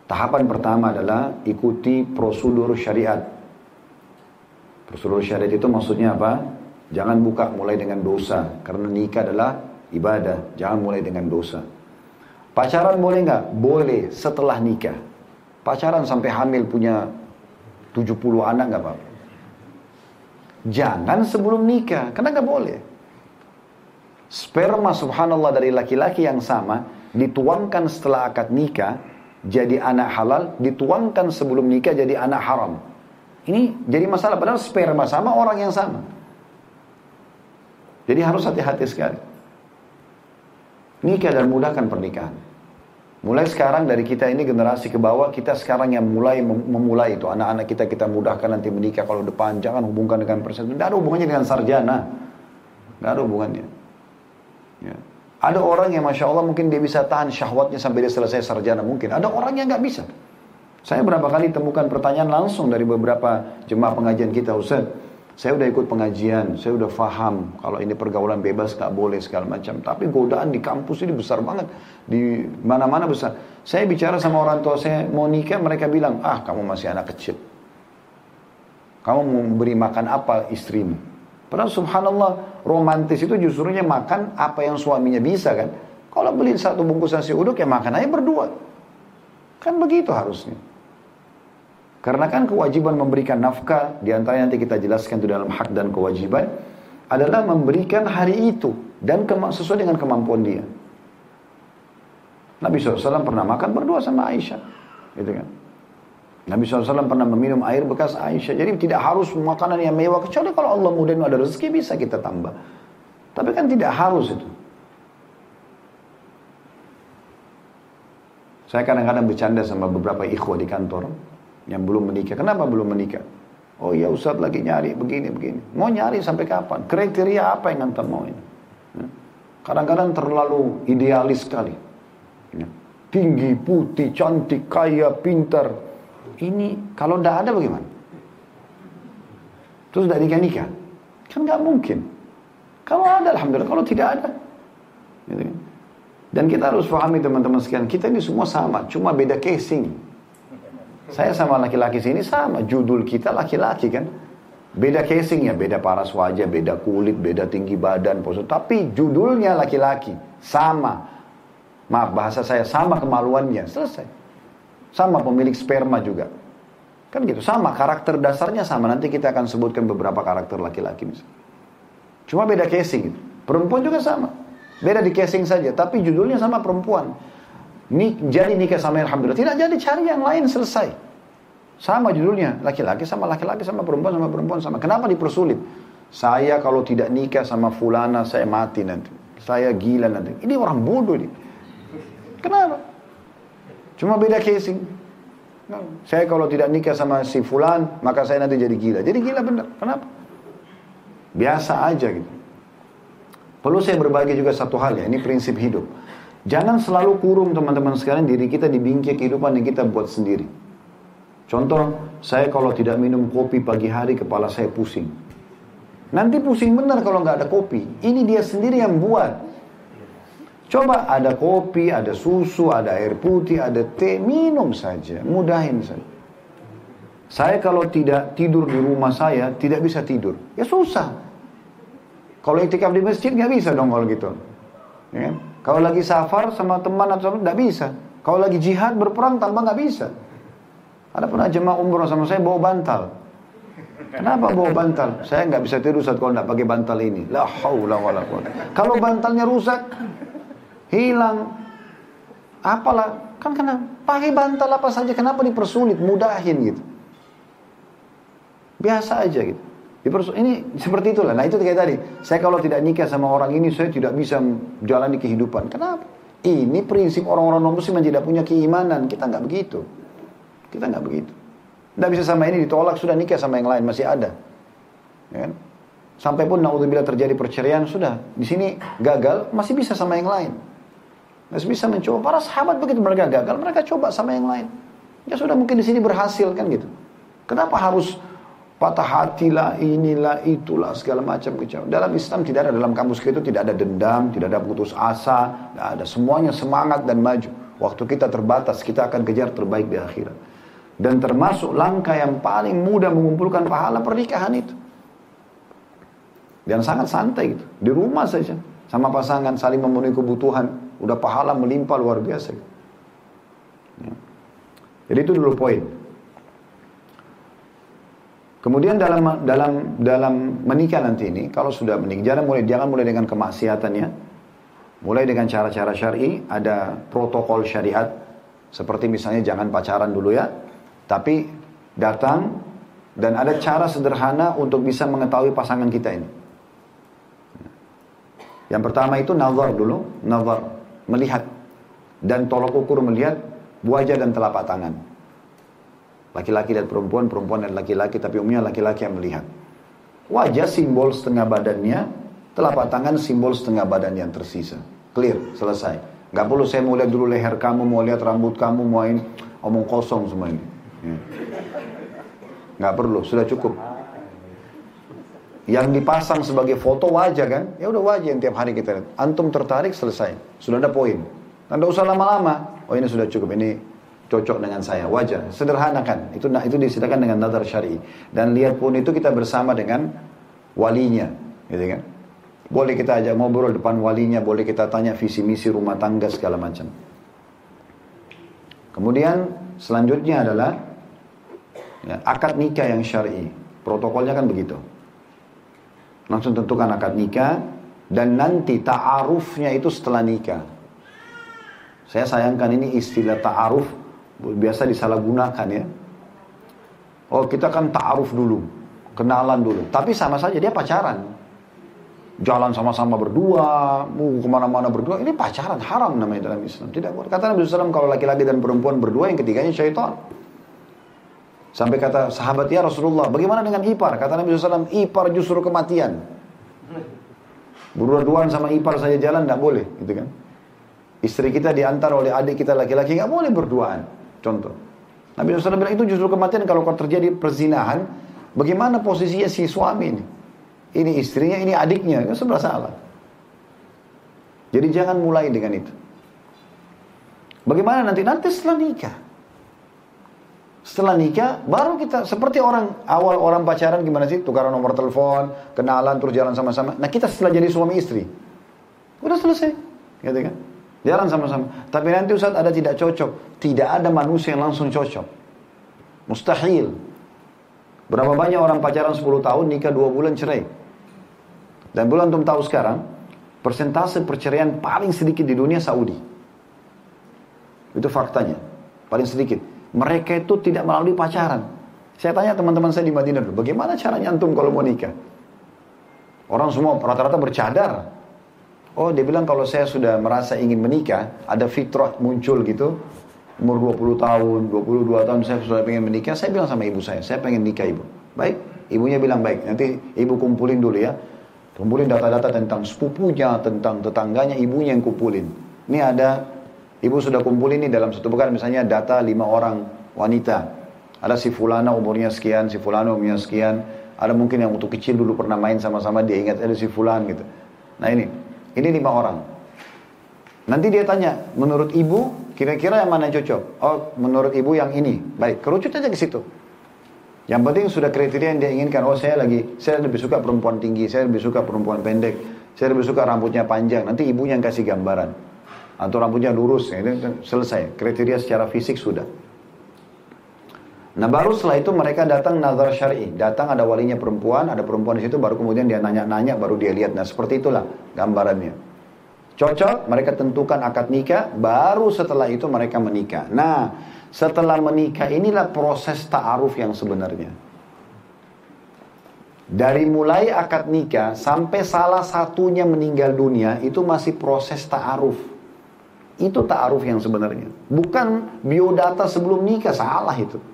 tahapan pertama adalah ikuti prosedur syariat. Prosedur syariat itu maksudnya apa? Jangan buka mulai dengan dosa, karena nikah adalah ibadah. Jangan mulai dengan dosa. Pacaran boleh nggak? Boleh setelah nikah. Pacaran sampai hamil punya 70 anak nggak apa-apa. Jangan sebelum nikah, karena nggak boleh. Sperma subhanallah dari laki-laki yang sama dituangkan setelah akad nikah jadi anak halal, dituangkan sebelum nikah jadi anak haram. Ini jadi masalah padahal sperma sama orang yang sama. Jadi harus hati-hati sekali. Nikah dan mudahkan pernikahan. Mulai sekarang dari kita ini generasi ke bawah, kita sekarang yang mulai memulai itu. Anak-anak kita kita mudahkan nanti menikah kalau depan. Jangan hubungkan dengan persen. Tidak ada hubungannya dengan sarjana. Tidak ada hubungannya. Ya. Ada orang yang Masya Allah mungkin dia bisa tahan syahwatnya sampai dia selesai sarjana. Mungkin. Ada orang yang nggak bisa. Saya berapa kali temukan pertanyaan langsung dari beberapa jemaah pengajian kita. Ustaz, saya udah ikut pengajian, saya udah faham kalau ini pergaulan bebas gak boleh segala macam. Tapi godaan di kampus ini besar banget, di mana-mana besar. Saya bicara sama orang tua saya mau nikah, mereka bilang, ah kamu masih anak kecil. Kamu mau beri makan apa istrimu? Padahal subhanallah romantis itu justrunya makan apa yang suaminya bisa kan. Kalau beli satu bungkus nasi uduk ya makan aja berdua. Kan begitu harusnya. Karena kan kewajiban memberikan nafkah, di antara nanti kita jelaskan itu dalam hak dan kewajiban, adalah memberikan hari itu dan sesuai dengan kemampuan dia. Nabi SAW pernah makan berdua sama Aisyah, gitu kan? Nabi SAW pernah meminum air bekas Aisyah. Jadi tidak harus makanan yang mewah. Kecuali kalau Allah mudah ada rezeki bisa kita tambah. Tapi kan tidak harus itu. Saya kadang-kadang bercanda sama beberapa ikhwah di kantor yang belum menikah. Kenapa belum menikah? Oh iya Ustaz lagi nyari begini begini. Mau nyari sampai kapan? Kriteria apa yang anda mau ini? Ya. Kadang-kadang terlalu idealis sekali. Tinggi, putih, cantik, kaya, pintar. Ini kalau tidak ada bagaimana? Terus tidak nikah-nikah? Kan nggak mungkin. Kalau ada, Alhamdulillah. Kalau tidak ada. Gitu kan. Dan kita harus pahami teman-teman sekalian, kita ini semua sama, cuma beda casing. Saya sama laki-laki sini sama, judul kita laki-laki kan. Beda casingnya, beda paras wajah, beda kulit, beda tinggi badan, postur. Tapi judulnya laki-laki, sama. Maaf bahasa saya, sama kemaluannya, selesai. Sama pemilik sperma juga. Kan gitu, sama karakter dasarnya sama. Nanti kita akan sebutkan beberapa karakter laki-laki misalnya. Cuma beda casing gitu. Perempuan juga sama. Beda di casing saja, tapi judulnya sama perempuan. Nik, jadi nikah sama Alhamdulillah. Tidak jadi cari yang lain selesai. Sama judulnya. Laki-laki sama laki-laki sama perempuan sama perempuan sama. Kenapa dipersulit? Saya kalau tidak nikah sama fulana saya mati nanti. Saya gila nanti. Ini orang bodoh nih. Kenapa? Cuma beda casing. Saya kalau tidak nikah sama si fulan, maka saya nanti jadi gila. Jadi gila benar. Kenapa? Biasa aja gitu. Perlu saya berbagi juga satu hal ya, ini prinsip hidup. Jangan selalu kurung teman-teman sekalian diri kita di bingkai kehidupan yang kita buat sendiri. Contoh, saya kalau tidak minum kopi pagi hari kepala saya pusing. Nanti pusing benar kalau nggak ada kopi. Ini dia sendiri yang buat. Coba ada kopi, ada susu, ada air putih, ada teh, minum saja, mudahin saja. Saya kalau tidak tidur di rumah saya, tidak bisa tidur. Ya susah. Kalau itikaf di masjid nggak bisa dong kalau gitu. Ya kan? Kalau lagi safar sama teman atau tidak bisa. Kalau lagi jihad berperang tanpa nggak bisa. Ada pernah jemaah umroh sama saya bawa bantal. Kenapa bawa bantal? Saya nggak bisa tidur saat kalau nggak pakai bantal ini. La haula wala Kalau bantalnya rusak, hilang, apalah, kan kena pakai bantal apa saja. Kenapa dipersulit, mudahin gitu. Biasa aja gitu. Ini seperti itulah. Nah itu kayak tadi. Saya kalau tidak nikah sama orang ini, saya tidak bisa jalani kehidupan. Kenapa? Ini prinsip orang-orang non-muslim yang tidak punya keimanan. Kita nggak begitu. Kita nggak begitu. Tidak bisa sama ini ditolak, sudah nikah sama yang lain, masih ada. Ya kan? Sampai pun naudzubillah terjadi perceraian, sudah. Di sini gagal, masih bisa sama yang lain. Masih bisa mencoba. Para sahabat begitu mereka gagal, mereka coba sama yang lain. Ya sudah mungkin di sini berhasil kan gitu. Kenapa harus patah hati lah, inilah, itulah, segala macam kecewa. Dalam Islam tidak ada, dalam kamus itu tidak ada dendam, tidak ada putus asa, tidak ada. Semuanya semangat dan maju. Waktu kita terbatas, kita akan kejar terbaik di akhirat. Dan termasuk langkah yang paling mudah mengumpulkan pahala pernikahan itu. Dan sangat santai gitu. Di rumah saja. Sama pasangan saling memenuhi kebutuhan. Udah pahala melimpah luar biasa. Gitu. Jadi itu dulu poin. Kemudian dalam dalam dalam menikah nanti ini, kalau sudah menikah, jangan mulai jangan mulai dengan kemaksiatannya, mulai dengan cara-cara syar'i, ada protokol syariat, seperti misalnya jangan pacaran dulu ya, tapi datang dan ada cara sederhana untuk bisa mengetahui pasangan kita ini. Yang pertama itu nazar dulu, nazar, melihat. Dan tolok ukur melihat wajah dan telapak tangan. Laki-laki dan perempuan, perempuan dan laki-laki, tapi umumnya laki-laki yang melihat. Wajah simbol setengah badannya, telapak tangan simbol setengah badan yang tersisa. Clear, selesai. Gak perlu saya mau lihat dulu leher kamu, mau lihat rambut kamu, mau ini, omong kosong semua ini. Ya. Nggak perlu, sudah cukup. Yang dipasang sebagai foto wajah kan? Ya udah wajah yang tiap hari kita lihat. Antum tertarik selesai. Sudah ada poin. Anda usah lama-lama. Oh ini sudah cukup. Ini cocok dengan saya. Wajah. Sederhana kan? Itu itu disediakan dengan nazar syari. Dan lihat pun itu kita bersama dengan walinya. Gitu kan? Boleh kita ajak ngobrol depan walinya. Boleh kita tanya visi misi rumah tangga segala macam. Kemudian selanjutnya adalah Ya, akad nikah yang syar'i. Protokolnya kan begitu. Langsung tentukan akad nikah dan nanti ta'arufnya itu setelah nikah. Saya sayangkan ini istilah ta'aruf biasa disalahgunakan ya. Oh kita kan ta'aruf dulu, kenalan dulu. Tapi sama saja dia pacaran. Jalan sama-sama berdua, mau ke mana-mana berdua. Ini pacaran haram namanya dalam Islam. Tidak boleh. Kata Nabi SAW kalau laki-laki dan perempuan berdua yang ketiganya syaitan. Sampai kata sahabat ya Rasulullah, bagaimana dengan ipar? Kata Nabi SAW, ipar justru kematian. Berdua-duaan sama ipar saja jalan tidak boleh, gitu kan? Istri kita diantar oleh adik kita laki-laki nggak boleh berduaan. Contoh. Nabi SAW bilang itu justru kematian kalau terjadi perzinahan, bagaimana posisinya si suami ini? Ini istrinya, ini adiknya, itu sebelah salah. Jadi jangan mulai dengan itu. Bagaimana nanti? Nanti setelah nikah. Setelah nikah, baru kita seperti orang awal orang pacaran gimana sih? Tukaran nomor telepon, kenalan, terus jalan sama-sama. Nah kita setelah jadi suami istri, udah selesai, gitu kan? Jalan sama-sama. Tapi nanti Ustaz ada tidak cocok. Tidak ada manusia yang langsung cocok. Mustahil. Berapa banyak orang pacaran 10 tahun, nikah 2 bulan cerai. Dan bulan untuk tahu sekarang, persentase perceraian paling sedikit di dunia Saudi. Itu faktanya. Paling sedikit. Mereka itu tidak melalui pacaran. Saya tanya teman-teman saya di Madinah dulu, bagaimana caranya antum kalau mau nikah? Orang semua rata-rata bercadar. Oh, dia bilang kalau saya sudah merasa ingin menikah, ada fitrah muncul gitu. Umur 20 tahun, 22 tahun saya sudah pengen menikah, saya bilang sama ibu saya, saya pengen nikah ibu. Baik, ibunya bilang baik, nanti ibu kumpulin dulu ya. Kumpulin data-data tentang sepupunya, tentang tetangganya, ibunya yang kumpulin. Ini ada Ibu sudah kumpul ini dalam satu pekan misalnya data lima orang wanita. Ada si fulana umurnya sekian, si fulana umurnya sekian. Ada mungkin yang waktu kecil dulu pernah main sama-sama dia ingat ada si fulan gitu. Nah ini, ini lima orang. Nanti dia tanya, menurut ibu kira-kira yang mana yang cocok? Oh, menurut ibu yang ini. Baik, kerucut aja ke situ. Yang penting sudah kriteria yang dia inginkan. Oh, saya lagi, saya lebih suka perempuan tinggi, saya lebih suka perempuan pendek, saya lebih suka rambutnya panjang. Nanti ibunya yang kasih gambaran atau rambutnya lurus, ya, itu selesai. Kriteria secara fisik sudah. Nah baru setelah itu mereka datang nazar syari, datang ada walinya perempuan, ada perempuan di situ, baru kemudian dia nanya-nanya, baru dia lihat. Nah seperti itulah gambarannya. Cocok, mereka tentukan akad nikah, baru setelah itu mereka menikah. Nah setelah menikah inilah proses ta'aruf yang sebenarnya. Dari mulai akad nikah sampai salah satunya meninggal dunia itu masih proses ta'aruf. Itu ta'aruf yang sebenarnya. Bukan biodata sebelum nikah, salah itu.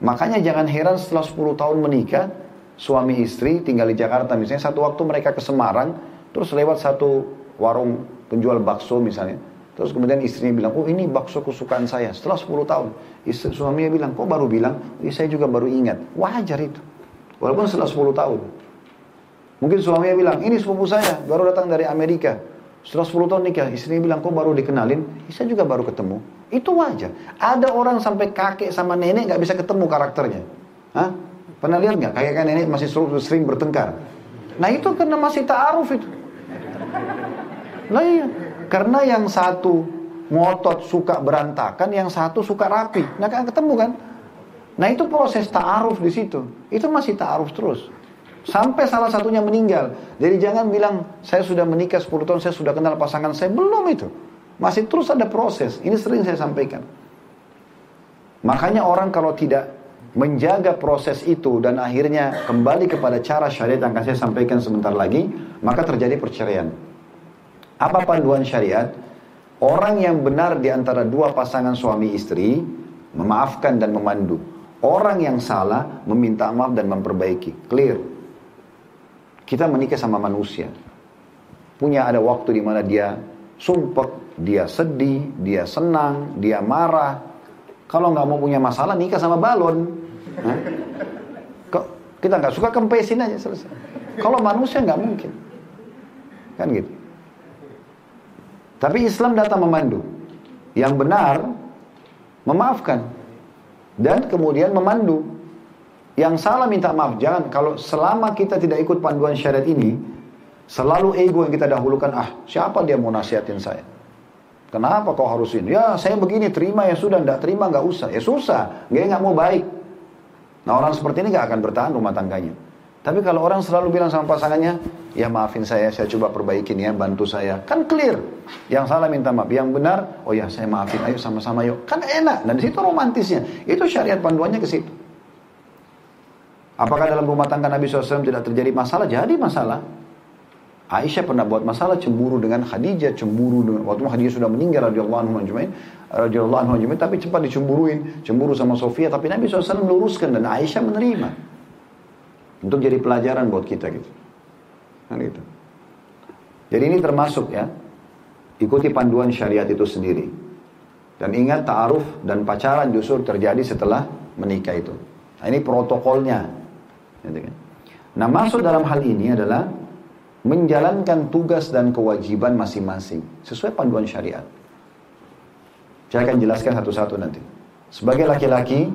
Makanya jangan heran setelah 10 tahun menikah, suami istri tinggal di Jakarta misalnya, satu waktu mereka ke Semarang, terus lewat satu warung penjual bakso misalnya, terus kemudian istrinya bilang, oh ini bakso kesukaan saya, setelah 10 tahun, istri, suaminya bilang, kok baru bilang, oh, saya juga baru ingat, wajar itu, walaupun setelah 10 tahun. Mungkin suaminya bilang, ini sepupu saya, baru datang dari Amerika, setelah 10 tahun nikah, istrinya bilang, kok baru dikenalin, saya juga baru ketemu. Itu wajar. Ada orang sampai kakek sama nenek nggak bisa ketemu karakternya. Hah? Pernah lihat nggak? Kakek kan nenek masih sering bertengkar. Nah itu karena masih ta'aruf itu. Nah iya. Karena yang satu ngotot suka berantakan, yang satu suka rapi. Nggak akan ketemu kan? Nah itu proses ta'aruf di situ. Itu masih ta'aruf terus. Sampai salah satunya meninggal. Jadi jangan bilang, saya sudah menikah 10 tahun, saya sudah kenal pasangan saya. Belum itu. Masih terus ada proses. Ini sering saya sampaikan. Makanya orang kalau tidak menjaga proses itu dan akhirnya kembali kepada cara syariat yang akan saya sampaikan sebentar lagi, maka terjadi perceraian. Apa panduan syariat? Orang yang benar di antara dua pasangan suami istri memaafkan dan memandu. Orang yang salah meminta maaf dan memperbaiki. Clear. Kita menikah sama manusia. Punya ada waktu di mana dia sumpah dia sedih, dia senang, dia marah. Kalau nggak mau punya masalah nikah sama balon. Hah? Kok kita nggak suka kempesin aja selesai. Kalau manusia nggak mungkin, kan gitu. Tapi Islam datang memandu. Yang benar memaafkan dan kemudian memandu. Yang salah minta maaf. Jangan kalau selama kita tidak ikut panduan syariat ini, selalu ego yang kita dahulukan. Ah, siapa dia mau nasihatin saya? Kenapa kau harus ini? Ya saya begini terima ya sudah, tidak terima nggak usah. Ya susah, dia nggak mau baik. Nah orang seperti ini nggak akan bertahan rumah tangganya. Tapi kalau orang selalu bilang sama pasangannya, ya maafin saya, saya coba perbaikin ya, bantu saya. Kan clear. Yang salah minta maaf, yang benar, oh ya saya maafin, ayo sama-sama yuk. Kan enak, dan situ romantisnya. Itu syariat panduannya ke situ. Apakah dalam rumah tangga Nabi SAW tidak terjadi masalah? Jadi masalah. Aisyah pernah buat masalah cemburu dengan Khadijah, cemburu dengan waktu Khadijah sudah meninggal radhiyallahu anhu ajmain, radhiyallahu anhu ajmain, tapi cepat dicemburuin, cemburu sama Sofia, tapi Nabi SAW meluruskan dan Aisyah menerima. Untuk jadi pelajaran buat kita gitu. Kan gitu. Jadi ini termasuk ya, ikuti panduan syariat itu sendiri. Dan ingat ta'aruf dan pacaran justru terjadi setelah menikah itu. Nah, ini protokolnya. Gitu kan. Nah masuk dalam hal ini adalah menjalankan tugas dan kewajiban masing-masing sesuai panduan syariat. Saya akan jelaskan satu-satu nanti. Sebagai laki-laki,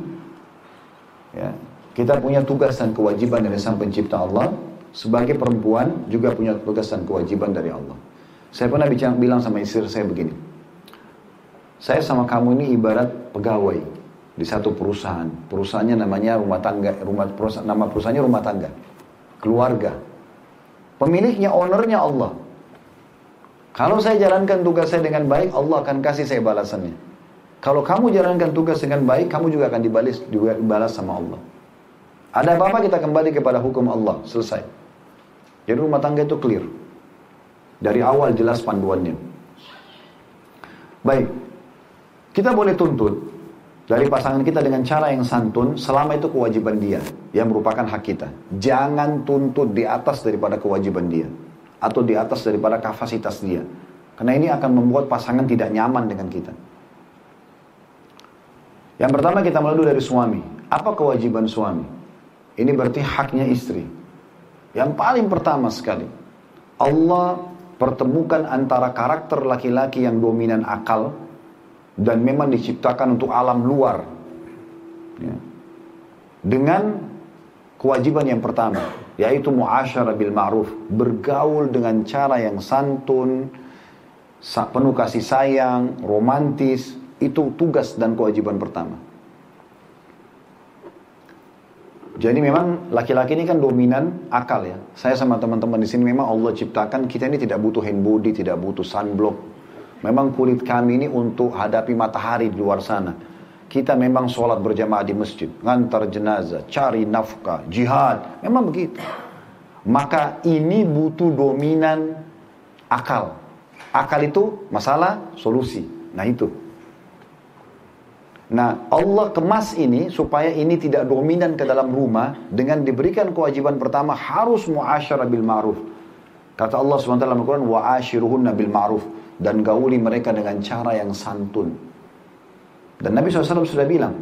ya, kita punya tugas dan kewajiban dari Sang Pencipta Allah. Sebagai perempuan juga punya tugas dan kewajiban dari Allah. Saya pernah bicara, bilang sama istri saya begini. Saya sama kamu ini ibarat pegawai di satu perusahaan. Perusahaannya namanya rumah tangga, rumah perusahaan, nama perusahaannya rumah tangga, keluarga. Pemiliknya, ownernya Allah. Kalau saya jalankan tugas saya dengan baik, Allah akan kasih saya balasannya. Kalau kamu jalankan tugas dengan baik, kamu juga akan dibalas, dibalas sama Allah. Ada apa-apa kita kembali kepada hukum Allah, selesai. Jadi rumah tangga itu clear. Dari awal jelas panduannya. Baik, kita boleh tuntut dari pasangan kita dengan cara yang santun selama itu kewajiban dia yang merupakan hak kita. Jangan tuntut di atas daripada kewajiban dia atau di atas daripada kapasitas dia. Karena ini akan membuat pasangan tidak nyaman dengan kita. Yang pertama kita dulu dari suami. Apa kewajiban suami? Ini berarti haknya istri. Yang paling pertama sekali, Allah pertemukan antara karakter laki-laki yang dominan akal dan memang diciptakan untuk alam luar. Ya. Dengan kewajiban yang pertama, yaitu muasyarah bil ma'ruf, bergaul dengan cara yang santun, penuh kasih sayang, romantis, itu tugas dan kewajiban pertama. Jadi memang laki-laki ini kan dominan akal ya. Saya sama teman-teman di sini memang Allah ciptakan kita ini tidak butuh hand body, tidak butuh sunblock. Memang kulit kami ini untuk hadapi matahari di luar sana. Kita memang sholat berjamaah di masjid, ngantar jenazah, cari nafkah, jihad. Memang begitu. Maka ini butuh dominan akal. Akal itu masalah, solusi. Nah itu. Nah, Allah kemas ini supaya ini tidak dominan ke dalam rumah dengan diberikan kewajiban pertama harus muasyarah bil ma'ruf. Kata Allah SWT dalam Al-Quran, wa ashiruhunna bil ma'ruf. Dan gauli mereka dengan cara yang santun. Dan Nabi SAW sudah bilang,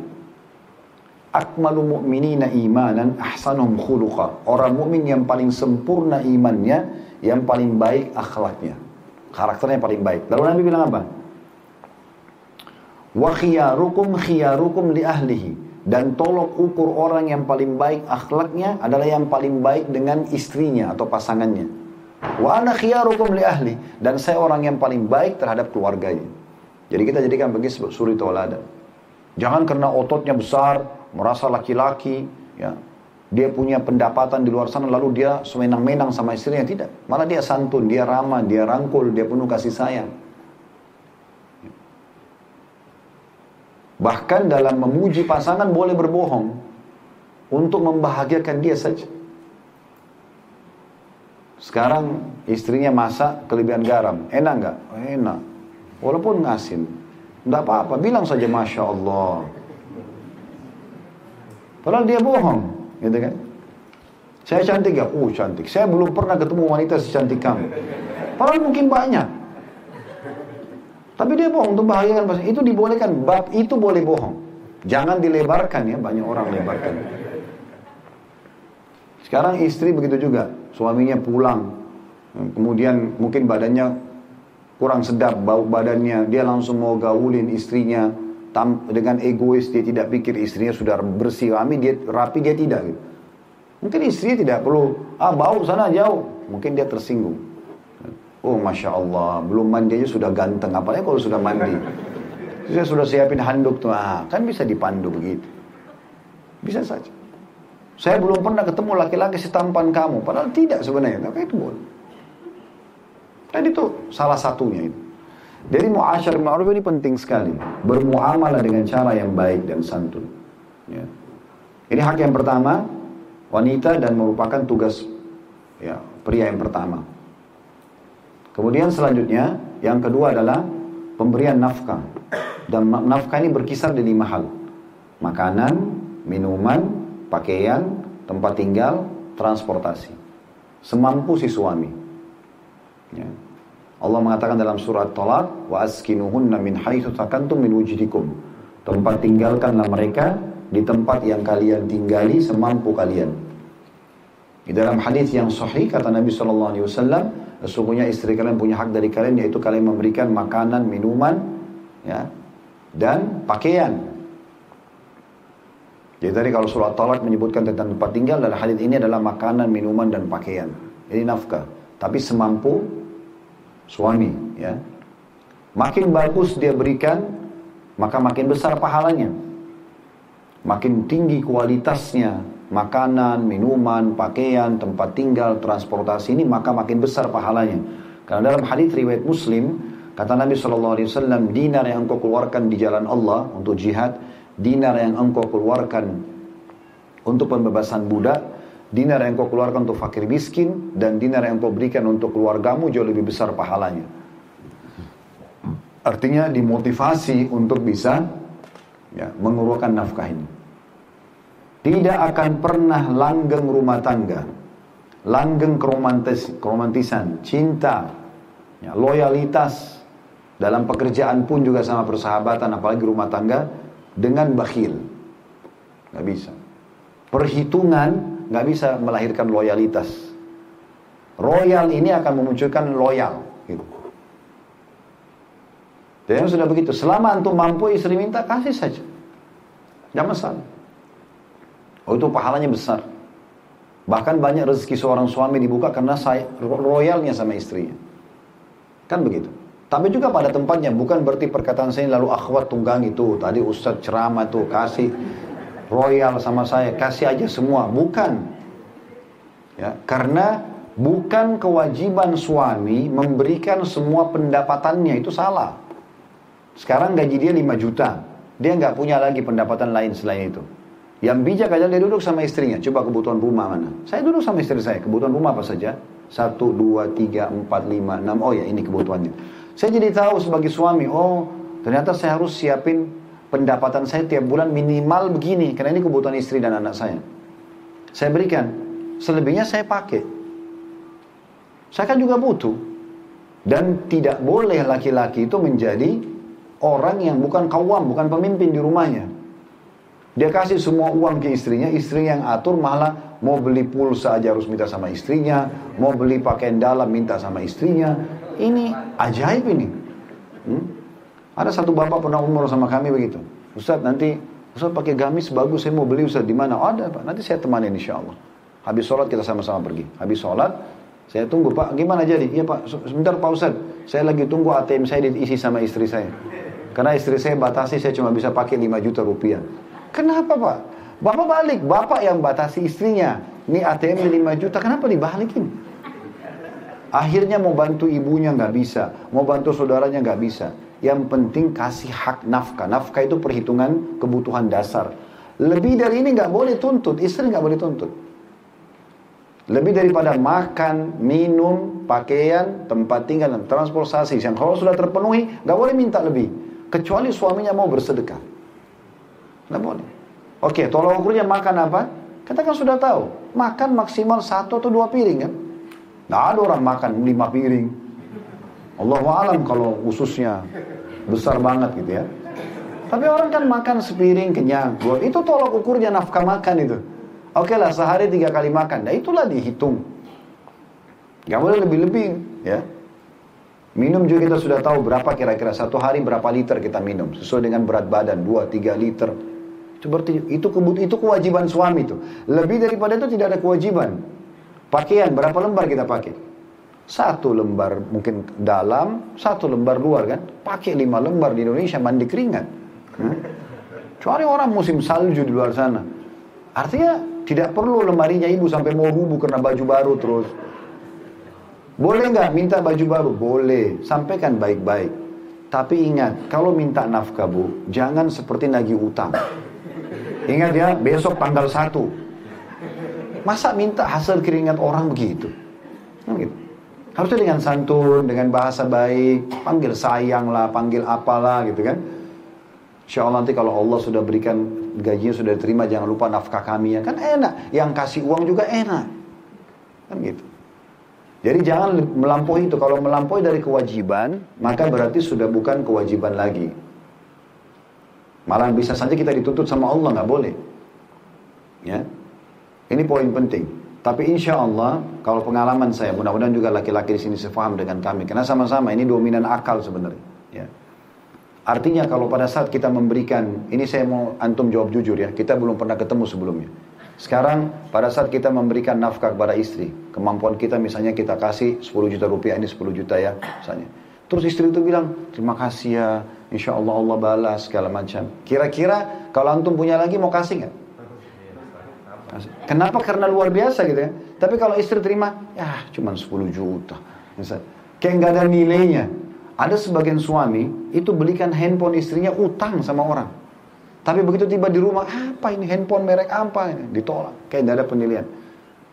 Akmalu mu'minina imanan ahsanuhum khuluqa. Orang mukmin yang paling sempurna imannya, yang paling baik akhlaknya. Karakternya paling baik. Lalu Nabi bilang apa? Wa khiyarukum khiyarukum li ahlihi. Dan tolok ukur orang yang paling baik akhlaknya adalah yang paling baik dengan istrinya atau pasangannya. Wa ana khiyarukum li ahli. Dan saya orang yang paling baik terhadap keluarganya. Jadi kita jadikan bagi suri tauladan. Jangan karena ototnya besar, merasa laki-laki, ya, dia punya pendapatan di luar sana lalu dia semenang-menang sama istrinya tidak malah dia santun dia ramah dia rangkul dia penuh kasih sayang Bahkan dalam memuji pasangan boleh berbohong untuk membahagiakan dia saja. Sekarang istrinya masak kelebihan garam, enak nggak? Enak. Walaupun ngasin, nggak apa-apa. Bilang saja masya Allah. Padahal dia bohong, gitu kan? Saya cantik gak? Oh cantik. Saya belum pernah ketemu wanita secantik kamu. Padahal mungkin banyak. Tapi dia bohong untuk bahagiakan pasangan. Itu dibolehkan. Bab itu boleh bohong. Jangan dilebarkan ya. Banyak orang lebarkan. Sekarang istri begitu juga. Suaminya pulang. Kemudian mungkin badannya kurang sedap. Bau badannya. Dia langsung mau gaulin istrinya. Dengan egois dia tidak pikir istrinya sudah bersih. Kami dia rapi dia tidak. Gitu. Mungkin istrinya tidak perlu. Ah bau sana jauh. Mungkin dia tersinggung. Oh Masya Allah, belum mandi aja sudah ganteng. Apalagi kalau sudah mandi. Saya sudah siapin handuk tuh. Ah, kan bisa dipandu begitu. Bisa saja. Saya belum pernah ketemu laki-laki setampan kamu. Padahal tidak sebenarnya. Tapi itu boleh. Dan itu salah satunya itu. Jadi muasyar ma'ruf ini penting sekali. Bermuamalah dengan cara yang baik dan santun. Ya. Ini hak yang pertama, wanita dan merupakan tugas ya, pria yang pertama. Kemudian selanjutnya, yang kedua adalah pemberian nafkah. Dan nafkah ini berkisar di lima hal. Makanan, minuman, pakaian, tempat tinggal, transportasi. Semampu si suami. Ya. Allah mengatakan dalam surat Talak, wa askinuhunna min haitsu takantum min wujidikum. Tempat tinggalkanlah mereka di tempat yang kalian tinggali semampu kalian. Di dalam hadis yang sahih kata Nabi sallallahu alaihi wasallam, Sesungguhnya istri kalian punya hak dari kalian yaitu kalian memberikan makanan, minuman, ya, dan pakaian. Jadi tadi kalau surat talak menyebutkan tentang tempat tinggal dan hadis ini adalah makanan, minuman dan pakaian. Ini nafkah. Tapi semampu suami, ya. Makin bagus dia berikan, maka makin besar pahalanya. Makin tinggi kualitasnya, makanan, minuman, pakaian, tempat tinggal, transportasi ini maka makin besar pahalanya. Karena dalam hadis riwayat Muslim kata Nabi Wasallam dinar yang engkau keluarkan di jalan Allah untuk jihad, dinar yang engkau keluarkan untuk pembebasan budak, dinar yang engkau keluarkan untuk fakir miskin, dan dinar yang engkau berikan untuk keluargamu jauh lebih besar pahalanya. Artinya dimotivasi untuk bisa ya, mengeluarkan nafkah ini tidak akan pernah langgeng rumah tangga, langgeng keromantis, keromantisan, cinta, ya, loyalitas dalam pekerjaan pun juga sama persahabatan, apalagi rumah tangga dengan bakhil, nggak bisa. Perhitungan nggak bisa melahirkan loyalitas. Royal ini akan memunculkan loyal, gitu. Dan sudah begitu, selama antum mampu istri minta kasih saja, jangan masalah. Oh itu pahalanya besar. Bahkan banyak rezeki seorang suami dibuka karena saya royalnya sama istrinya. Kan begitu. Tapi juga pada tempatnya, bukan berarti perkataan saya lalu akhwat tunggang itu. Tadi ustadz ceramah tuh kasih royal sama saya, kasih aja semua. Bukan. Ya, karena bukan kewajiban suami memberikan semua pendapatannya itu salah. Sekarang gaji dia 5 juta, dia nggak punya lagi pendapatan lain selain itu. Yang bijak adalah dia duduk sama istrinya. Coba kebutuhan rumah mana? Saya duduk sama istri saya. Kebutuhan rumah apa saja? Satu, dua, tiga, empat, lima, enam. Oh ya ini kebutuhannya. Saya jadi tahu sebagai suami. Oh ternyata saya harus siapin pendapatan saya tiap bulan minimal begini. Karena ini kebutuhan istri dan anak saya. Saya berikan. Selebihnya saya pakai. Saya kan juga butuh. Dan tidak boleh laki-laki itu menjadi orang yang bukan kawam, bukan pemimpin di rumahnya. Dia kasih semua uang ke istrinya, istri yang atur malah mau beli pulsa aja harus minta sama istrinya, mau beli pakaian dalam minta sama istrinya. Ini ajaib ini. Hmm? Ada satu bapak pernah umur sama kami begitu. Ustaz nanti Ustaz pakai gamis bagus, saya mau beli Ustaz di mana? Oh, ada Pak, nanti saya temani insya Allah. Habis sholat kita sama-sama pergi. Habis sholat, saya tunggu Pak, gimana jadi? Iya Pak, sebentar Pak Ustaz. Saya lagi tunggu ATM saya diisi sama istri saya. Karena istri saya batasi, saya cuma bisa pakai 5 juta rupiah. Kenapa Pak? Bapak balik, Bapak yang batasi istrinya. Ini ATM 5 juta, kenapa dibalikin? Akhirnya mau bantu ibunya nggak bisa, mau bantu saudaranya nggak bisa. Yang penting kasih hak nafkah. Nafkah itu perhitungan kebutuhan dasar. Lebih dari ini nggak boleh tuntut, istri nggak boleh tuntut. Lebih daripada makan, minum, pakaian, tempat tinggal, dan transportasi. Yang kalau sudah terpenuhi, nggak boleh minta lebih. Kecuali suaminya mau bersedekah. Tidak boleh. Oke, tolong ukurnya makan apa? Kita kan sudah tahu. Makan maksimal satu atau dua piring kan? Tidak ada orang makan lima piring. Allah alam kalau ususnya besar banget gitu ya. Tapi orang kan makan sepiring kenyang. Itu tolong ukurnya nafkah makan itu. Oke lah sehari tiga kali makan. Nah itulah dihitung. Gak boleh lebih-lebih ya. Minum juga kita sudah tahu berapa kira-kira satu hari berapa liter kita minum sesuai dengan berat badan 2 3 liter seperti itu itu kewajiban suami itu. Lebih daripada itu tidak ada kewajiban. Pakaian berapa lembar kita pakai? Satu lembar mungkin dalam, satu lembar luar kan? Pakai lima lembar di Indonesia mandi keringat. Hmm? Orang musim salju di luar sana. Artinya tidak perlu lemarinya ibu sampai mau rubuh karena baju baru terus. Boleh nggak minta baju baru? Boleh. Sampaikan baik-baik. Tapi ingat, kalau minta nafkah bu, jangan seperti nagih utang. Ingat ya, besok tanggal 1. Masa minta hasil keringat orang begitu? Nah, gitu. Harusnya dengan santun, dengan bahasa baik, panggil sayang lah, panggil apalah gitu kan. Insya Allah nanti kalau Allah sudah berikan gajinya sudah diterima, jangan lupa nafkah kami ya. Kan enak, yang kasih uang juga enak. Kan gitu. Jadi jangan melampaui itu. Kalau melampaui dari kewajiban, maka berarti sudah bukan kewajiban lagi. Malah bisa saja kita dituntut sama Allah, nggak boleh. Ya, ini poin penting. Tapi insya Allah, kalau pengalaman saya, mudah-mudahan juga laki-laki di sini sefaham dengan kami. Karena sama-sama ini dominan akal sebenarnya. Ya. Artinya kalau pada saat kita memberikan, ini saya mau antum jawab jujur ya, kita belum pernah ketemu sebelumnya. Sekarang pada saat kita memberikan nafkah kepada istri, kemampuan kita misalnya kita kasih 10 juta rupiah, ini 10 juta ya misalnya. Terus istri itu bilang, terima kasih ya, insya Allah Allah balas segala macam. Kira-kira kalau antum punya lagi mau kasih nggak? Kenapa? Karena luar biasa gitu ya. Tapi kalau istri terima, ya cuma 10 juta. Misal, kayak nggak ada nilainya. Ada sebagian suami itu belikan handphone istrinya utang sama orang. Tapi begitu tiba di rumah, apa ini handphone merek apa ini? Ditolak, kayak tidak ada penilaian.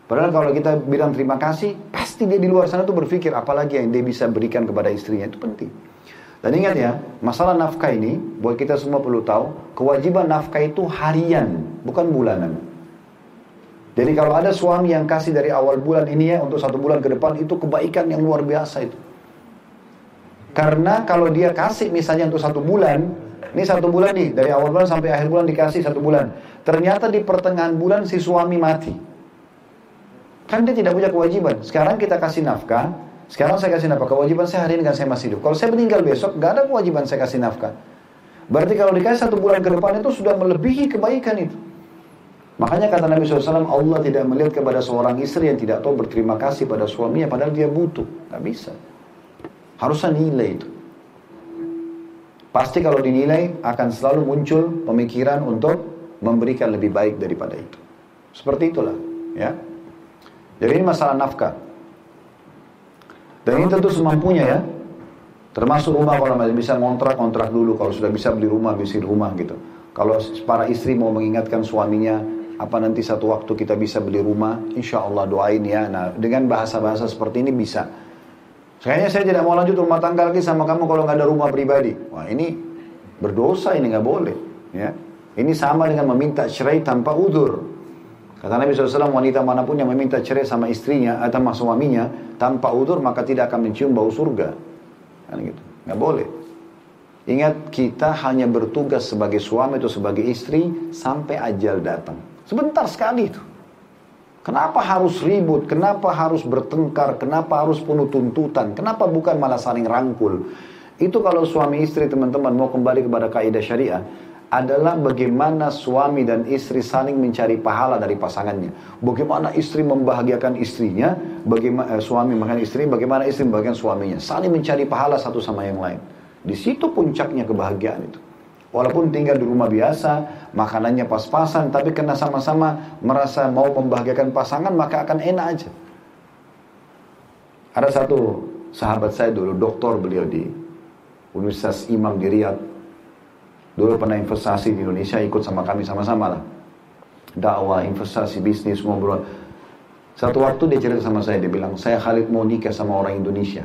Padahal kalau kita bilang terima kasih, pasti dia di luar sana tuh berpikir apalagi yang dia bisa berikan kepada istrinya itu penting. Dan ingat ya, masalah nafkah ini buat kita semua perlu tahu, kewajiban nafkah itu harian, bukan bulanan. Jadi kalau ada suami yang kasih dari awal bulan ini ya untuk satu bulan ke depan itu kebaikan yang luar biasa itu. Karena kalau dia kasih misalnya untuk satu bulan, ini satu bulan nih dari awal bulan sampai akhir bulan dikasih satu bulan. Ternyata di pertengahan bulan si suami mati. Kan dia tidak punya kewajiban. Sekarang kita kasih nafkah, sekarang saya kasih nafkah. Kewajiban saya hari ini kan saya masih hidup. Kalau saya meninggal besok, nggak ada kewajiban saya kasih nafkah. Berarti kalau dikasih satu bulan ke depan itu sudah melebihi kebaikan itu. Makanya kata Nabi SAW, Allah tidak melihat kepada seorang istri yang tidak tahu berterima kasih pada suaminya, padahal dia butuh. Nggak bisa. Harusnya nilai itu. Pasti kalau dinilai akan selalu muncul pemikiran untuk memberikan lebih baik daripada itu. Seperti itulah, ya. Jadi ini masalah nafkah. Dan ini tentu semampunya ya. Termasuk rumah kalau masih bisa kontrak, kontrak dulu. Kalau sudah bisa beli rumah, beli rumah gitu. Kalau para istri mau mengingatkan suaminya, apa nanti satu waktu kita bisa beli rumah, insya Allah doain ya. Nah, dengan bahasa-bahasa seperti ini bisa. Kayaknya saya tidak mau lanjut rumah tangga lagi sama kamu kalau nggak ada rumah pribadi. Wah ini berdosa ini nggak boleh. Ya, ini sama dengan meminta cerai tanpa udur. Kata Nabi SAW, wanita mana pun yang meminta cerai sama istrinya atau sama suaminya tanpa udur maka tidak akan mencium bau surga. Kan gitu. Nggak boleh. Ingat kita hanya bertugas sebagai suami atau sebagai istri sampai ajal datang. Sebentar sekali itu. Kenapa harus ribut? Kenapa harus bertengkar? Kenapa harus penuh tuntutan? Kenapa bukan malah saling rangkul? Itu kalau suami istri teman-teman mau kembali kepada kaidah syariah adalah bagaimana suami dan istri saling mencari pahala dari pasangannya. Bagaimana istri membahagiakan istrinya, bagaimana eh, suami makan istri, bagaimana istri membahagiakan suaminya. Saling mencari pahala satu sama yang lain. Di situ puncaknya kebahagiaan itu. Walaupun tinggal di rumah biasa, makanannya pas-pasan, tapi karena sama-sama merasa mau membahagiakan pasangan, maka akan enak aja. Ada satu sahabat saya dulu, doktor beliau di Universitas Imam di Riyadh, Dulu pernah investasi di Indonesia, ikut sama kami sama-sama lah. Dakwah, investasi, bisnis, ngobrol. Satu waktu dia cerita sama saya, dia bilang, saya Khalid mau nikah sama orang Indonesia.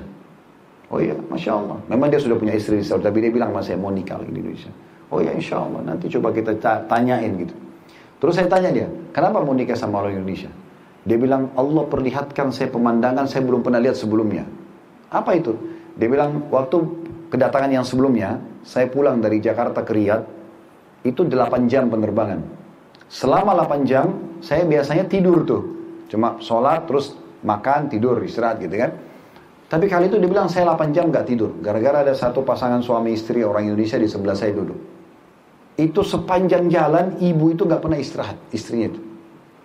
Oh iya, Masya Allah. Memang dia sudah punya istri di Saudi, tapi dia bilang sama saya mau nikah di Indonesia. Oh iya, Insya Allah. Nanti coba kita tanyain gitu. Terus saya tanya dia, kenapa mau nikah sama orang Indonesia? Dia bilang, Allah perlihatkan saya pemandangan saya belum pernah lihat sebelumnya. Apa itu? Dia bilang, waktu kedatangan yang sebelumnya, saya pulang dari Jakarta ke Riyadh, itu 8 jam penerbangan. Selama 8 jam, saya biasanya tidur tuh. Cuma sholat, terus makan, tidur, istirahat gitu kan. Tapi kali itu dia bilang saya 8 jam gak tidur. Gara-gara ada satu pasangan suami istri orang Indonesia di sebelah saya duduk. Itu sepanjang jalan ibu itu gak pernah istirahat, istrinya itu.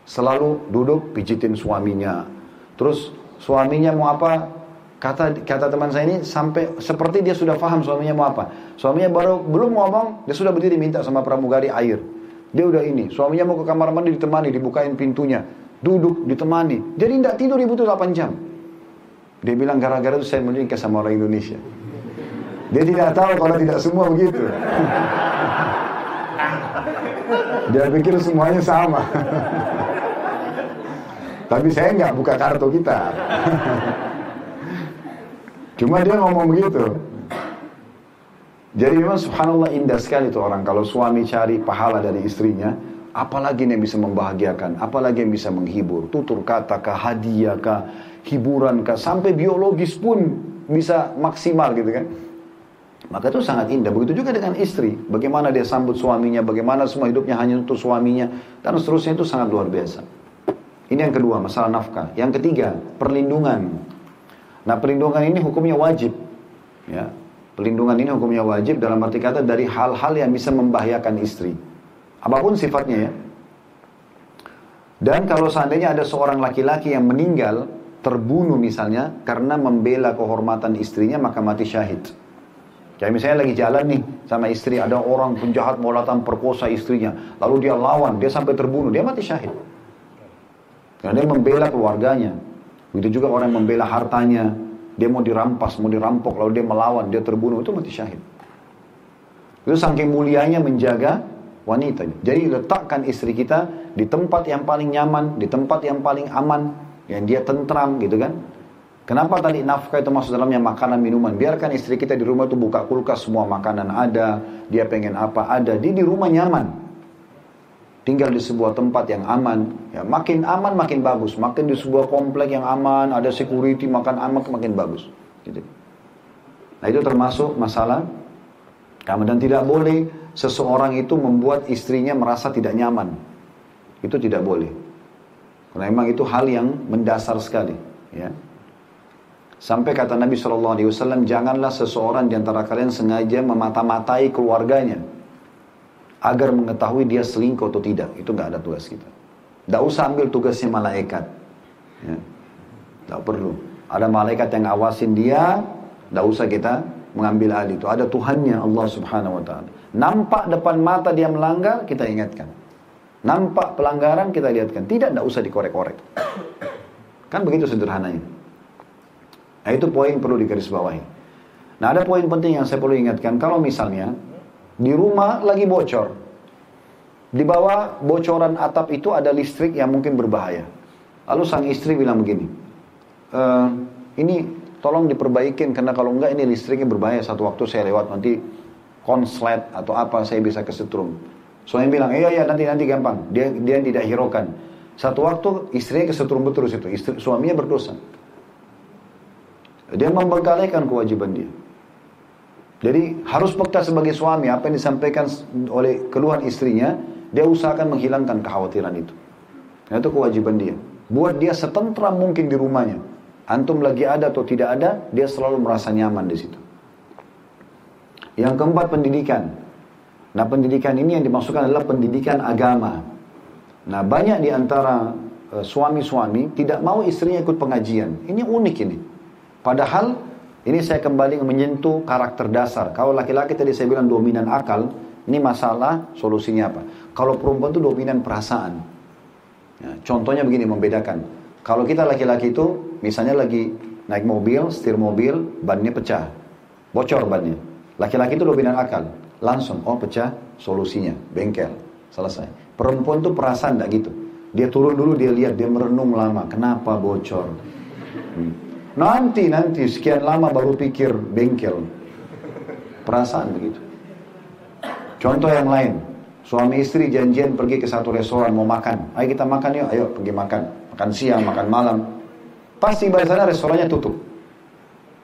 Selalu duduk pijitin suaminya. Terus suaminya mau apa, Kata kata teman saya ini sampai seperti dia sudah paham suaminya mau apa. Suaminya baru belum ngomong, dia sudah berdiri minta sama pramugari air. Dia udah ini, suaminya mau ke kamar mandi ditemani, dibukain pintunya. Duduk, ditemani. Jadi tidak tidur ibu itu 8 jam. Dia bilang gara-gara itu saya menikah sama orang Indonesia. Dia tidak tahu kalau tidak semua begitu. Dia pikir semuanya sama. Tapi saya nggak buka kartu kita. Cuma dia ngomong begitu. Jadi memang subhanallah indah sekali tuh orang kalau suami cari pahala dari istrinya, apalagi yang bisa membahagiakan, apalagi yang bisa menghibur, tutur kata kah, hadiah kah, hiburan kah, sampai biologis pun bisa maksimal gitu kan. Maka itu sangat indah. Begitu juga dengan istri. Bagaimana dia sambut suaminya, bagaimana semua hidupnya hanya untuk suaminya, dan seterusnya itu sangat luar biasa. Ini yang kedua, masalah nafkah. Yang ketiga, perlindungan. Nah perlindungan ini hukumnya wajib. Ya, Pelindungan ini hukumnya wajib dalam arti kata dari hal-hal yang bisa membahayakan istri. Apa pun sifatnya ya. Dan kalau seandainya ada seorang laki-laki yang meninggal, terbunuh misalnya, karena membela kehormatan istrinya, maka mati syahid. Kayak misalnya lagi jalan nih sama istri, ada orang penjahat mau datang perkosa istrinya. Lalu dia lawan, dia sampai terbunuh, dia mati syahid. Karena dia membela keluarganya. Begitu juga orang yang membela hartanya, dia mau dirampas, mau dirampok, lalu dia melawan, dia terbunuh, itu mati syahid. Itu saking mulianya menjaga wanita. Jadi letakkan istri kita di tempat yang paling nyaman, di tempat yang paling aman, yang dia tentram gitu kan. Kenapa tadi nafkah itu masuk dalamnya makanan minuman? Biarkan istri kita di rumah itu buka kulkas semua makanan ada, dia pengen apa ada, dia di rumah nyaman tinggal di sebuah tempat yang aman, ya makin aman makin bagus, makin di sebuah komplek yang aman, ada security, makan aman makin bagus. Gitu. Nah itu termasuk masalah kamu dan tidak boleh seseorang itu membuat istrinya merasa tidak nyaman. Itu tidak boleh. Karena memang itu hal yang mendasar sekali. Ya. Sampai kata Nabi Shallallahu Alaihi Wasallam, janganlah seseorang di antara kalian sengaja memata-matai keluarganya agar mengetahui dia selingkuh atau tidak. Itu nggak ada tugas kita. Tidak usah ambil tugasnya malaikat. Ya. Perlu. Ada malaikat yang awasin dia, tidak usah kita mengambil alih itu. Ada Tuhannya Allah subhanahu wa ta'ala. Nampak depan mata dia melanggar, kita ingatkan. Nampak pelanggaran kita lihatkan. Tidak, tidak usah dikorek-korek. Kan begitu sederhananya. Nah itu poin perlu digarisbawahi. Nah ada poin penting yang saya perlu ingatkan. Kalau misalnya di rumah lagi bocor. Di bawah bocoran atap itu ada listrik yang mungkin berbahaya. Lalu sang istri bilang begini. E, ini tolong diperbaikin karena kalau enggak ini listriknya berbahaya. Satu waktu saya lewat nanti konslet atau apa saya bisa kesetrum. Suami bilang, iya iya nanti nanti gampang. Dia dia tidak hiraukan. Satu waktu istrinya kesetrum betul. Istri, suaminya berdosa. Dia membengkalikan kewajiban dia. Jadi harus peka sebagai suami apa yang disampaikan oleh keluhan istrinya, dia usahakan menghilangkan kekhawatiran itu. Nah, itu kewajiban dia. Buat dia setentram mungkin di rumahnya. Antum lagi ada atau tidak ada, dia selalu merasa nyaman di situ. Yang keempat pendidikan. Nah pendidikan ini yang dimaksudkan adalah pendidikan agama. Nah banyak di antara eh, suami-suami tidak mau istrinya ikut pengajian. Ini unik ini. Padahal ini saya kembali menyentuh karakter dasar. Kalau laki-laki tadi saya bilang dominan akal, ini masalah solusinya apa? Kalau perempuan itu dominan perasaan. Ya, contohnya begini membedakan. Kalau kita laki-laki itu misalnya lagi naik mobil, setir mobil, bannya pecah, bocor bannya. Laki-laki itu dominan akal. Langsung, oh pecah, solusinya, bengkel, selesai. Perempuan tuh perasaan enggak gitu. Dia turun dulu, dia lihat, dia merenung lama. Kenapa bocor? Hmm. Nanti, nanti, sekian lama baru pikir bengkel. Perasaan begitu. Contoh yang lain. Suami istri janjian pergi ke satu restoran mau makan. Ayo kita makan yuk, ayo pergi makan. Makan siang, makan malam. Pasti di sana restorannya tutup.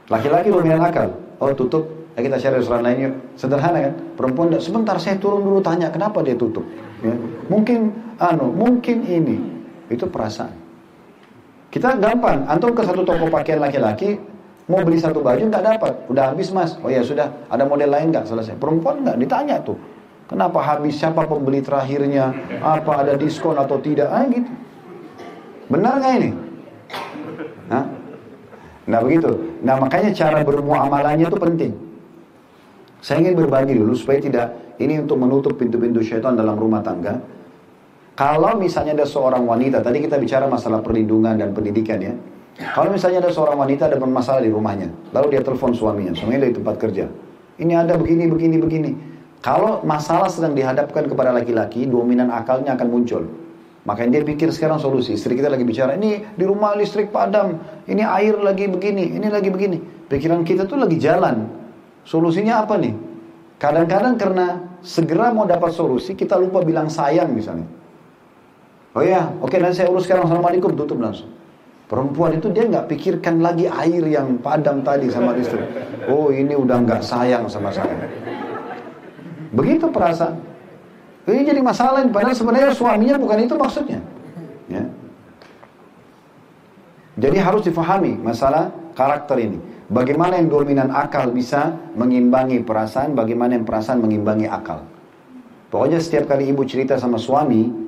Laki-laki dominan akal. Oh tutup, ya kita cari restoran lain yuk. Sederhana kan? Perempuan sebentar saya turun dulu tanya kenapa dia tutup. Ya. Mungkin anu, mungkin ini. Itu perasaan. Kita gampang, antum ke satu toko pakaian laki-laki, mau beli satu baju nggak dapat, udah habis mas. Oh ya sudah, ada model lain nggak selesai. Perempuan nggak ditanya tuh, kenapa habis, siapa pembeli terakhirnya, apa ada diskon atau tidak, ah gitu. Benar nggak ini? Nah, nah begitu. Nah makanya cara bermuamalahnya itu penting. Saya ingin berbagi dulu supaya tidak ini untuk menutup pintu-pintu syaitan dalam rumah tangga. Kalau misalnya ada seorang wanita, tadi kita bicara masalah perlindungan dan pendidikan ya. Kalau misalnya ada seorang wanita ada bermasalah di rumahnya, lalu dia telepon suaminya, suaminya dari tempat kerja. Ini ada begini, begini, begini. Kalau masalah sedang dihadapkan kepada laki-laki, dominan akalnya akan muncul. Makanya dia pikir sekarang solusi. Istri kita lagi bicara, ini di rumah listrik padam, ini air lagi begini, ini lagi begini. Pikiran kita tuh lagi jalan. Solusinya apa nih? Kadang-kadang karena segera mau dapat solusi, kita lupa bilang sayang misalnya. Oh ya, oke nanti saya urus sekarang, Assalamualaikum, tutup langsung. Perempuan itu dia nggak pikirkan lagi air yang padam tadi sama istri. Oh ini udah nggak sayang sama saya. Begitu perasaan. Ini jadi masalah, padahal sebenarnya suaminya bukan itu maksudnya. Ya. Jadi harus difahami masalah karakter ini. Bagaimana yang dominan akal bisa mengimbangi perasaan, bagaimana yang perasaan mengimbangi akal. Pokoknya setiap kali ibu cerita sama suami,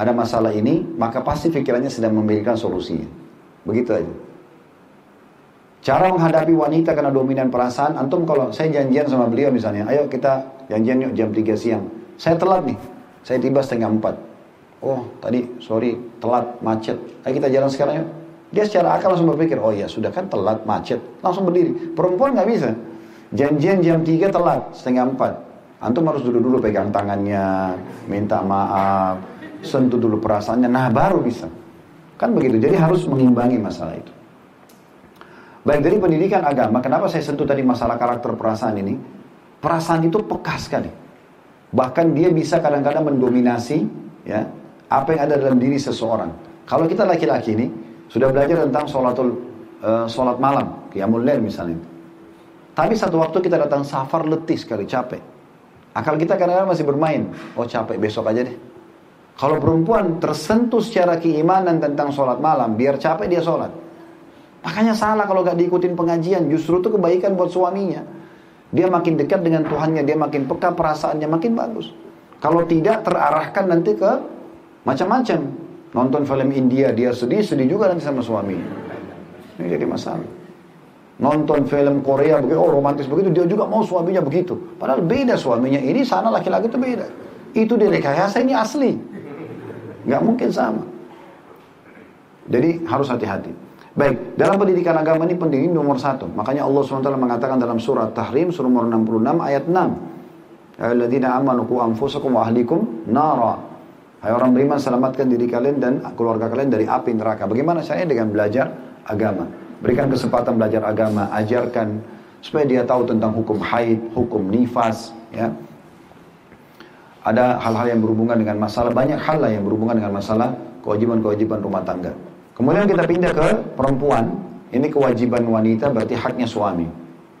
ada masalah ini, maka pasti pikirannya sedang memikirkan solusinya. Begitu aja. Cara menghadapi wanita karena dominan perasaan, antum kalau saya janjian sama beliau misalnya, ayo kita janjian yuk jam 3 siang. Saya telat nih, saya tiba setengah 4. Oh tadi sorry telat macet, ayo kita jalan sekarang yuk. Dia secara akal langsung berpikir, oh ya sudah kan telat, macet. Langsung berdiri. Perempuan nggak bisa. Janjian jam 3 telat, setengah 4. Antum harus dulu-dulu pegang tangannya, minta maaf, sentuh dulu perasaannya, nah baru bisa. Kan begitu, jadi harus mengimbangi masalah itu. Baik dari pendidikan agama, kenapa saya sentuh tadi masalah karakter perasaan ini? Perasaan itu peka sekali. Bahkan dia bisa kadang-kadang mendominasi ya apa yang ada dalam diri seseorang. Kalau kita laki-laki ini, sudah belajar tentang sholatul, uh, sholat malam, qiyamul lail misalnya. Tapi satu waktu kita datang safar letih sekali, capek. Akal kita kadang-kadang masih bermain. Oh capek, besok aja deh. Kalau perempuan tersentuh secara keimanan tentang sholat malam, biar capek dia sholat. Makanya salah kalau gak diikutin pengajian, justru itu kebaikan buat suaminya. Dia makin dekat dengan Tuhannya, dia makin peka perasaannya, makin bagus. Kalau tidak terarahkan nanti ke macam-macam. Nonton film India dia sedih, sedih juga nanti sama suami. Ini jadi masalah. Nonton film Korea begitu, oh romantis begitu, dia juga mau suaminya begitu. Padahal beda suaminya ini, sana laki-laki itu beda. Itu direkayasa, ini asli. Nggak mungkin sama. Jadi harus hati-hati. Baik, dalam pendidikan agama ini pendidik nomor satu. Makanya Allah SWT mengatakan dalam surat Tahrim, surah nomor 66 ayat 6. Alladzina amanu ku anfusakum wa ahlikum nara. Hai orang beriman selamatkan diri kalian dan keluarga kalian dari api neraka. Bagaimana caranya dengan belajar agama? Berikan kesempatan belajar agama, ajarkan supaya dia tahu tentang hukum haid, hukum nifas, ya. Ada hal-hal yang berhubungan dengan masalah banyak hal lah yang berhubungan dengan masalah kewajiban-kewajiban rumah tangga. Kemudian kita pindah ke perempuan. Ini kewajiban wanita berarti haknya suami.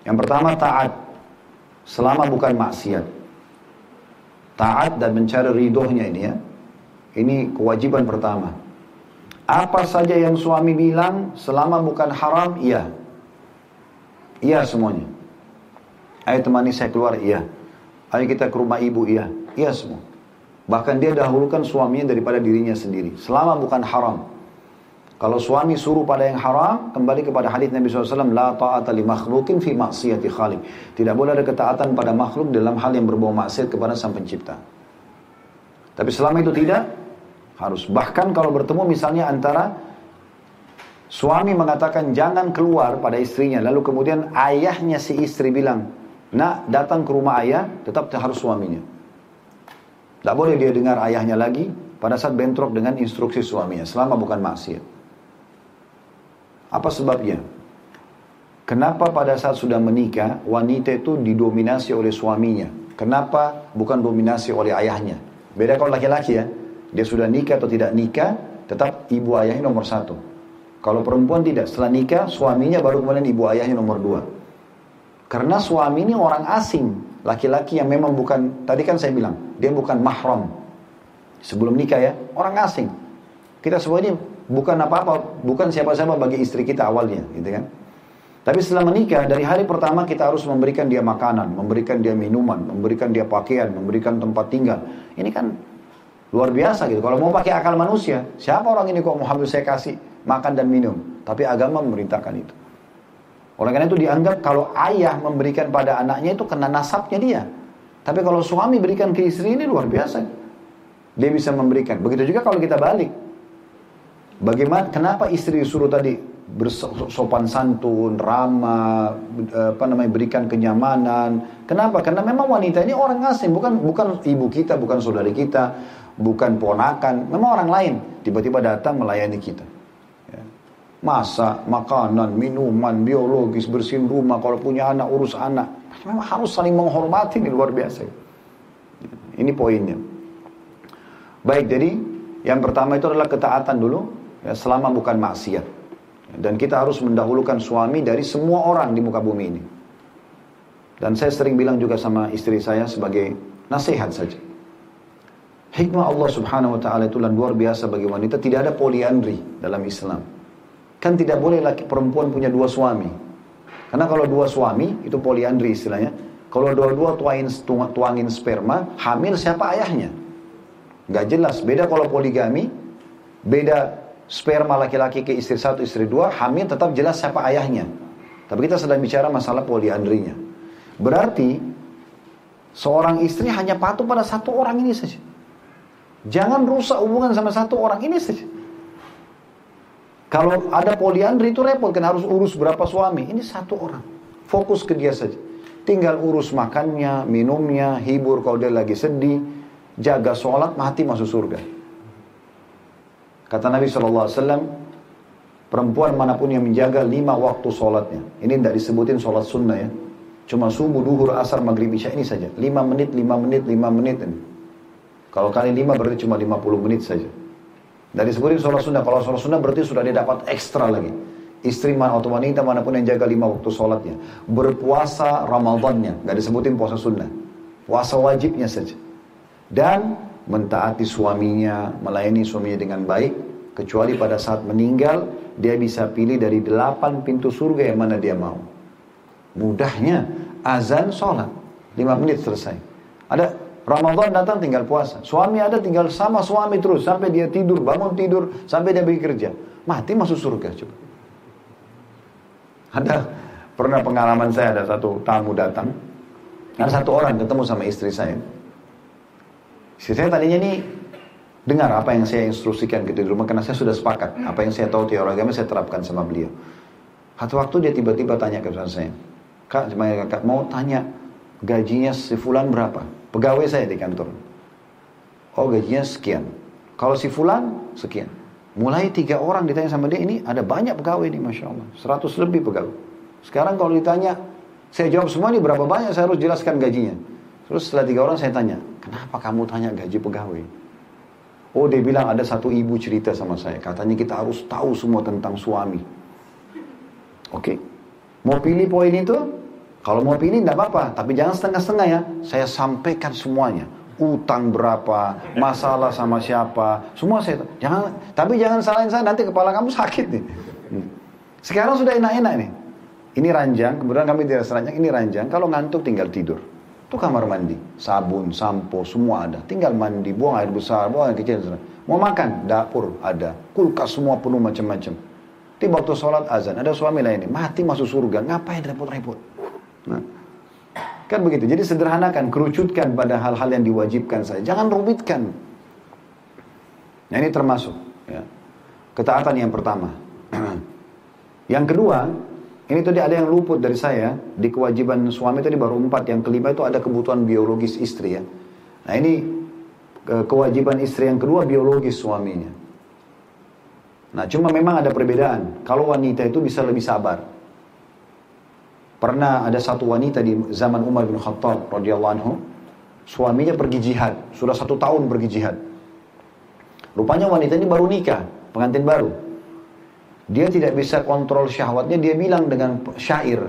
Yang pertama taat. Selama bukan maksiat. Taat dan mencari ridhonya ini ya. Ini kewajiban pertama. Apa saja yang suami bilang selama bukan haram, iya. Iya semuanya. Ayo temani saya keluar, iya. Ayo kita ke rumah ibu, iya. Iya semua. Bahkan dia dahulukan suaminya daripada dirinya sendiri. Selama bukan haram. Kalau suami suruh pada yang haram, kembali kepada hadis Nabi SAW, La ta'ata li makhlukin fi maksiyati khalik. Tidak boleh ada ketaatan pada makhluk dalam hal yang berbau maksiat kepada sang pencipta. Tapi selama itu tidak, harus. Bahkan kalau bertemu misalnya antara suami mengatakan jangan keluar pada istrinya, lalu kemudian ayahnya si istri bilang, nak datang ke rumah ayah, tetap harus suaminya. Tidak boleh dia dengar ayahnya lagi pada saat bentrok dengan instruksi suaminya, selama bukan maksiat. Apa sebabnya? Kenapa pada saat sudah menikah, wanita itu didominasi oleh suaminya? Kenapa bukan dominasi oleh ayahnya? Beda kalau laki-laki ya. Dia sudah nikah atau tidak nikah, tetap ibu ayahnya nomor satu. Kalau perempuan tidak, setelah nikah, suaminya baru kemudian ibu ayahnya nomor dua. Karena suami ini orang asing, laki-laki yang memang bukan, tadi kan saya bilang, dia bukan mahram. Sebelum nikah ya, orang asing. Kita semua ini bukan apa-apa, bukan siapa-siapa bagi istri kita awalnya, gitu kan. Tapi setelah menikah, dari hari pertama kita harus memberikan dia makanan, memberikan dia minuman, memberikan dia pakaian, memberikan tempat tinggal. Ini kan luar biasa gitu. Kalau mau pakai akal manusia, siapa orang ini kok habis saya kasih makan dan minum? Tapi agama memerintahkan itu. Oleh karena itu dianggap kalau ayah memberikan pada anaknya itu kena nasabnya dia. Tapi kalau suami berikan ke istri ini luar biasa. Dia bisa memberikan. Begitu juga kalau kita balik. Bagaimana kenapa istri disuruh tadi bersopan santun, ramah, apa namanya berikan kenyamanan. Kenapa? Karena memang wanita ini orang asing, bukan bukan ibu kita, bukan saudari kita, bukan ponakan, memang orang lain. Tiba-tiba datang melayani kita. Ya. Masak, makanan, minuman, biologis, bersihin rumah, kalau punya anak, urus anak. Memang harus saling menghormati, ini luar biasa. Ini poinnya. Baik, jadi yang pertama itu adalah ketaatan dulu, ya, selama bukan maksiat. Dan kita harus mendahulukan suami dari semua orang di muka bumi ini. Dan saya sering bilang juga sama istri saya sebagai nasihat saja. Hikmah Allah subhanahu wa ta'ala itu luar biasa bagi wanita. Tidak ada poliandri dalam Islam. Kan tidak boleh laki perempuan punya dua suami. Karena kalau dua suami, itu poliandri istilahnya. Kalau dua-dua tuangin, tuangin sperma, hamil siapa ayahnya? Gak jelas. Beda kalau poligami, beda sperma laki-laki ke istri satu, istri dua, hamil tetap jelas siapa ayahnya. Tapi kita sedang bicara masalah poliandrinya. Berarti seorang istri hanya patuh pada satu orang ini saja. Jangan rusak hubungan sama satu orang ini saja. Kalau ada poliandri itu repot, kan harus urus berapa suami. Ini satu orang. Fokus ke dia saja. Tinggal urus makannya, minumnya, hibur kalau dia lagi sedih, jaga sholat, mati masuk surga. Kata Nabi SAW, perempuan mana pun yang menjaga lima waktu sholatnya. Ini tidak disebutin sholat sunnah ya. Cuma subuh, duhur, asar, maghrib, isya ini saja. Lima menit, lima menit, lima menit ini. Kalau kali lima berarti cuma lima puluh menit saja. Dari disebutin sholat sunnah. Kalau sholat sunnah berarti sudah dia dapat ekstra lagi. Istri mana atau wanita mana pun yang jaga lima waktu sholatnya. Berpuasa Ramadannya. Gak disebutin puasa sunnah. Puasa wajibnya saja. Dan mentaati suaminya, melayani suaminya dengan baik, kecuali pada saat meninggal dia bisa pilih dari delapan pintu surga yang mana dia mau. Mudahnya azan sholat, lima menit selesai. Ada Ramadan datang tinggal puasa, suami ada tinggal sama suami terus sampai dia tidur, bangun tidur, sampai dia pergi kerja, mati masuk surga coba. Ada pernah pengalaman saya ada satu tamu datang, ada satu orang ketemu sama istri saya Istri saya tadinya nih dengar apa yang saya instruksikan gitu di rumah karena saya sudah sepakat apa yang saya tahu teori agama saya terapkan sama beliau. Satu waktu dia tiba-tiba tanya ke saya, kak, kak mau tanya gajinya si fulan berapa? Pegawai saya di kantor. Oh gajinya sekian. Kalau si fulan sekian. Mulai tiga orang ditanya sama dia ini ada banyak pegawai nih masya Allah, seratus lebih pegawai. Sekarang kalau ditanya, saya jawab semua ini berapa banyak saya harus jelaskan gajinya. Terus setelah tiga orang saya tanya, kenapa kamu tanya gaji pegawai? Oh dia bilang ada satu ibu cerita sama saya. Katanya kita harus tahu semua tentang suami. Oke. Okay. Mau pilih poin itu? Kalau mau pilih tidak apa-apa. Tapi jangan setengah-setengah ya. Saya sampaikan semuanya. Utang berapa, masalah sama siapa, semua saya jangan. Tapi jangan salahin saya nanti kepala kamu sakit nih. Hmm. Sekarang sudah enak-enak nih. Ini ranjang, kemudian kami tidak ranjang, ini ranjang. Kalau ngantuk tinggal tidur. Itu kamar mandi, sabun, sampo, semua ada. Tinggal mandi, buang air besar, buang air kecil. Mau makan, dapur ada. Kulkas semua penuh macam-macam. Tiba waktu sholat azan, ada suami lain mati masuk surga, ngapain repot-repot? Kan begitu. Jadi sederhanakan, kerucutkan pada hal-hal yang diwajibkan saja. Jangan rumitkan. Nah ini termasuk. Ya. Ketaatan yang pertama. yang kedua, ini tadi ada yang luput dari saya di kewajiban suami tadi baru empat. Yang kelima itu ada kebutuhan biologis istri ya. Nah ini kewajiban istri yang kedua biologis suaminya. Nah cuma memang ada perbedaan. Kalau wanita itu bisa lebih sabar. Pernah ada satu wanita di zaman Umar bin Khattab radhiyallahu anhu, suaminya pergi jihad, sudah satu tahun pergi jihad. Rupanya wanita ini baru nikah, pengantin baru. Dia tidak bisa kontrol syahwatnya, dia bilang dengan syair.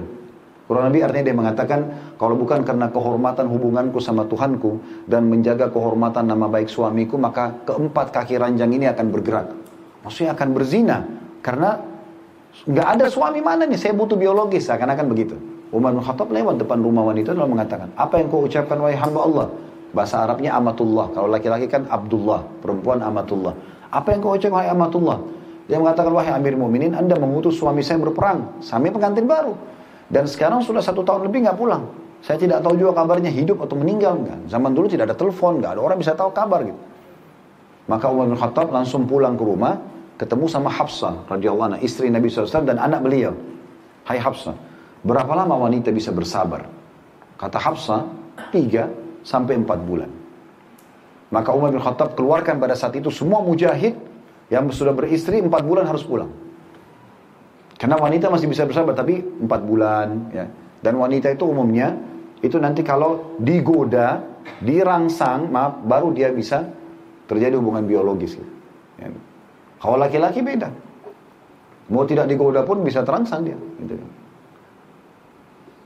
Kurang lebih artinya dia mengatakan, kalau bukan karena kehormatan hubunganku sama Tuhanku dan menjaga kehormatan nama baik suamiku, maka keempat kaki ranjang ini akan bergerak. Maksudnya akan berzina. Karena nggak ada suami mana nih, saya butuh biologis, seakan-akan begitu. Umar bin Khattab lewat depan rumah wanita lalu mengatakan, apa yang kau ucapkan wahai hamba Allah? Bahasa Arabnya amatullah, kalau laki-laki kan Abdullah, perempuan amatullah. Apa yang kau ucapkan wahai amatullah? Dia mengatakan, wahai Amir Mu'minin, Anda mengutus suami saya berperang. Sami pengantin baru. Dan sekarang sudah satu tahun lebih nggak pulang. Saya tidak tahu juga kabarnya hidup atau meninggal. Enggak. Zaman dulu tidak ada telepon, nggak ada orang bisa tahu kabar gitu. Maka Umar bin Khattab langsung pulang ke rumah, ketemu sama Hafsah radhiyallahu anha, istri Nabi SAW dan anak beliau. Hai Hafsah, berapa lama wanita bisa bersabar? Kata Hafsah, tiga sampai empat bulan. Maka Umar bin Khattab keluarkan pada saat itu semua mujahid yang sudah beristri empat bulan harus pulang. Karena wanita masih bisa bersabar tapi empat bulan ya. Dan wanita itu umumnya itu nanti kalau digoda, dirangsang, maaf, baru dia bisa terjadi hubungan biologis. Ya. Kalau laki-laki beda. Mau tidak digoda pun bisa terangsang dia. Gitu.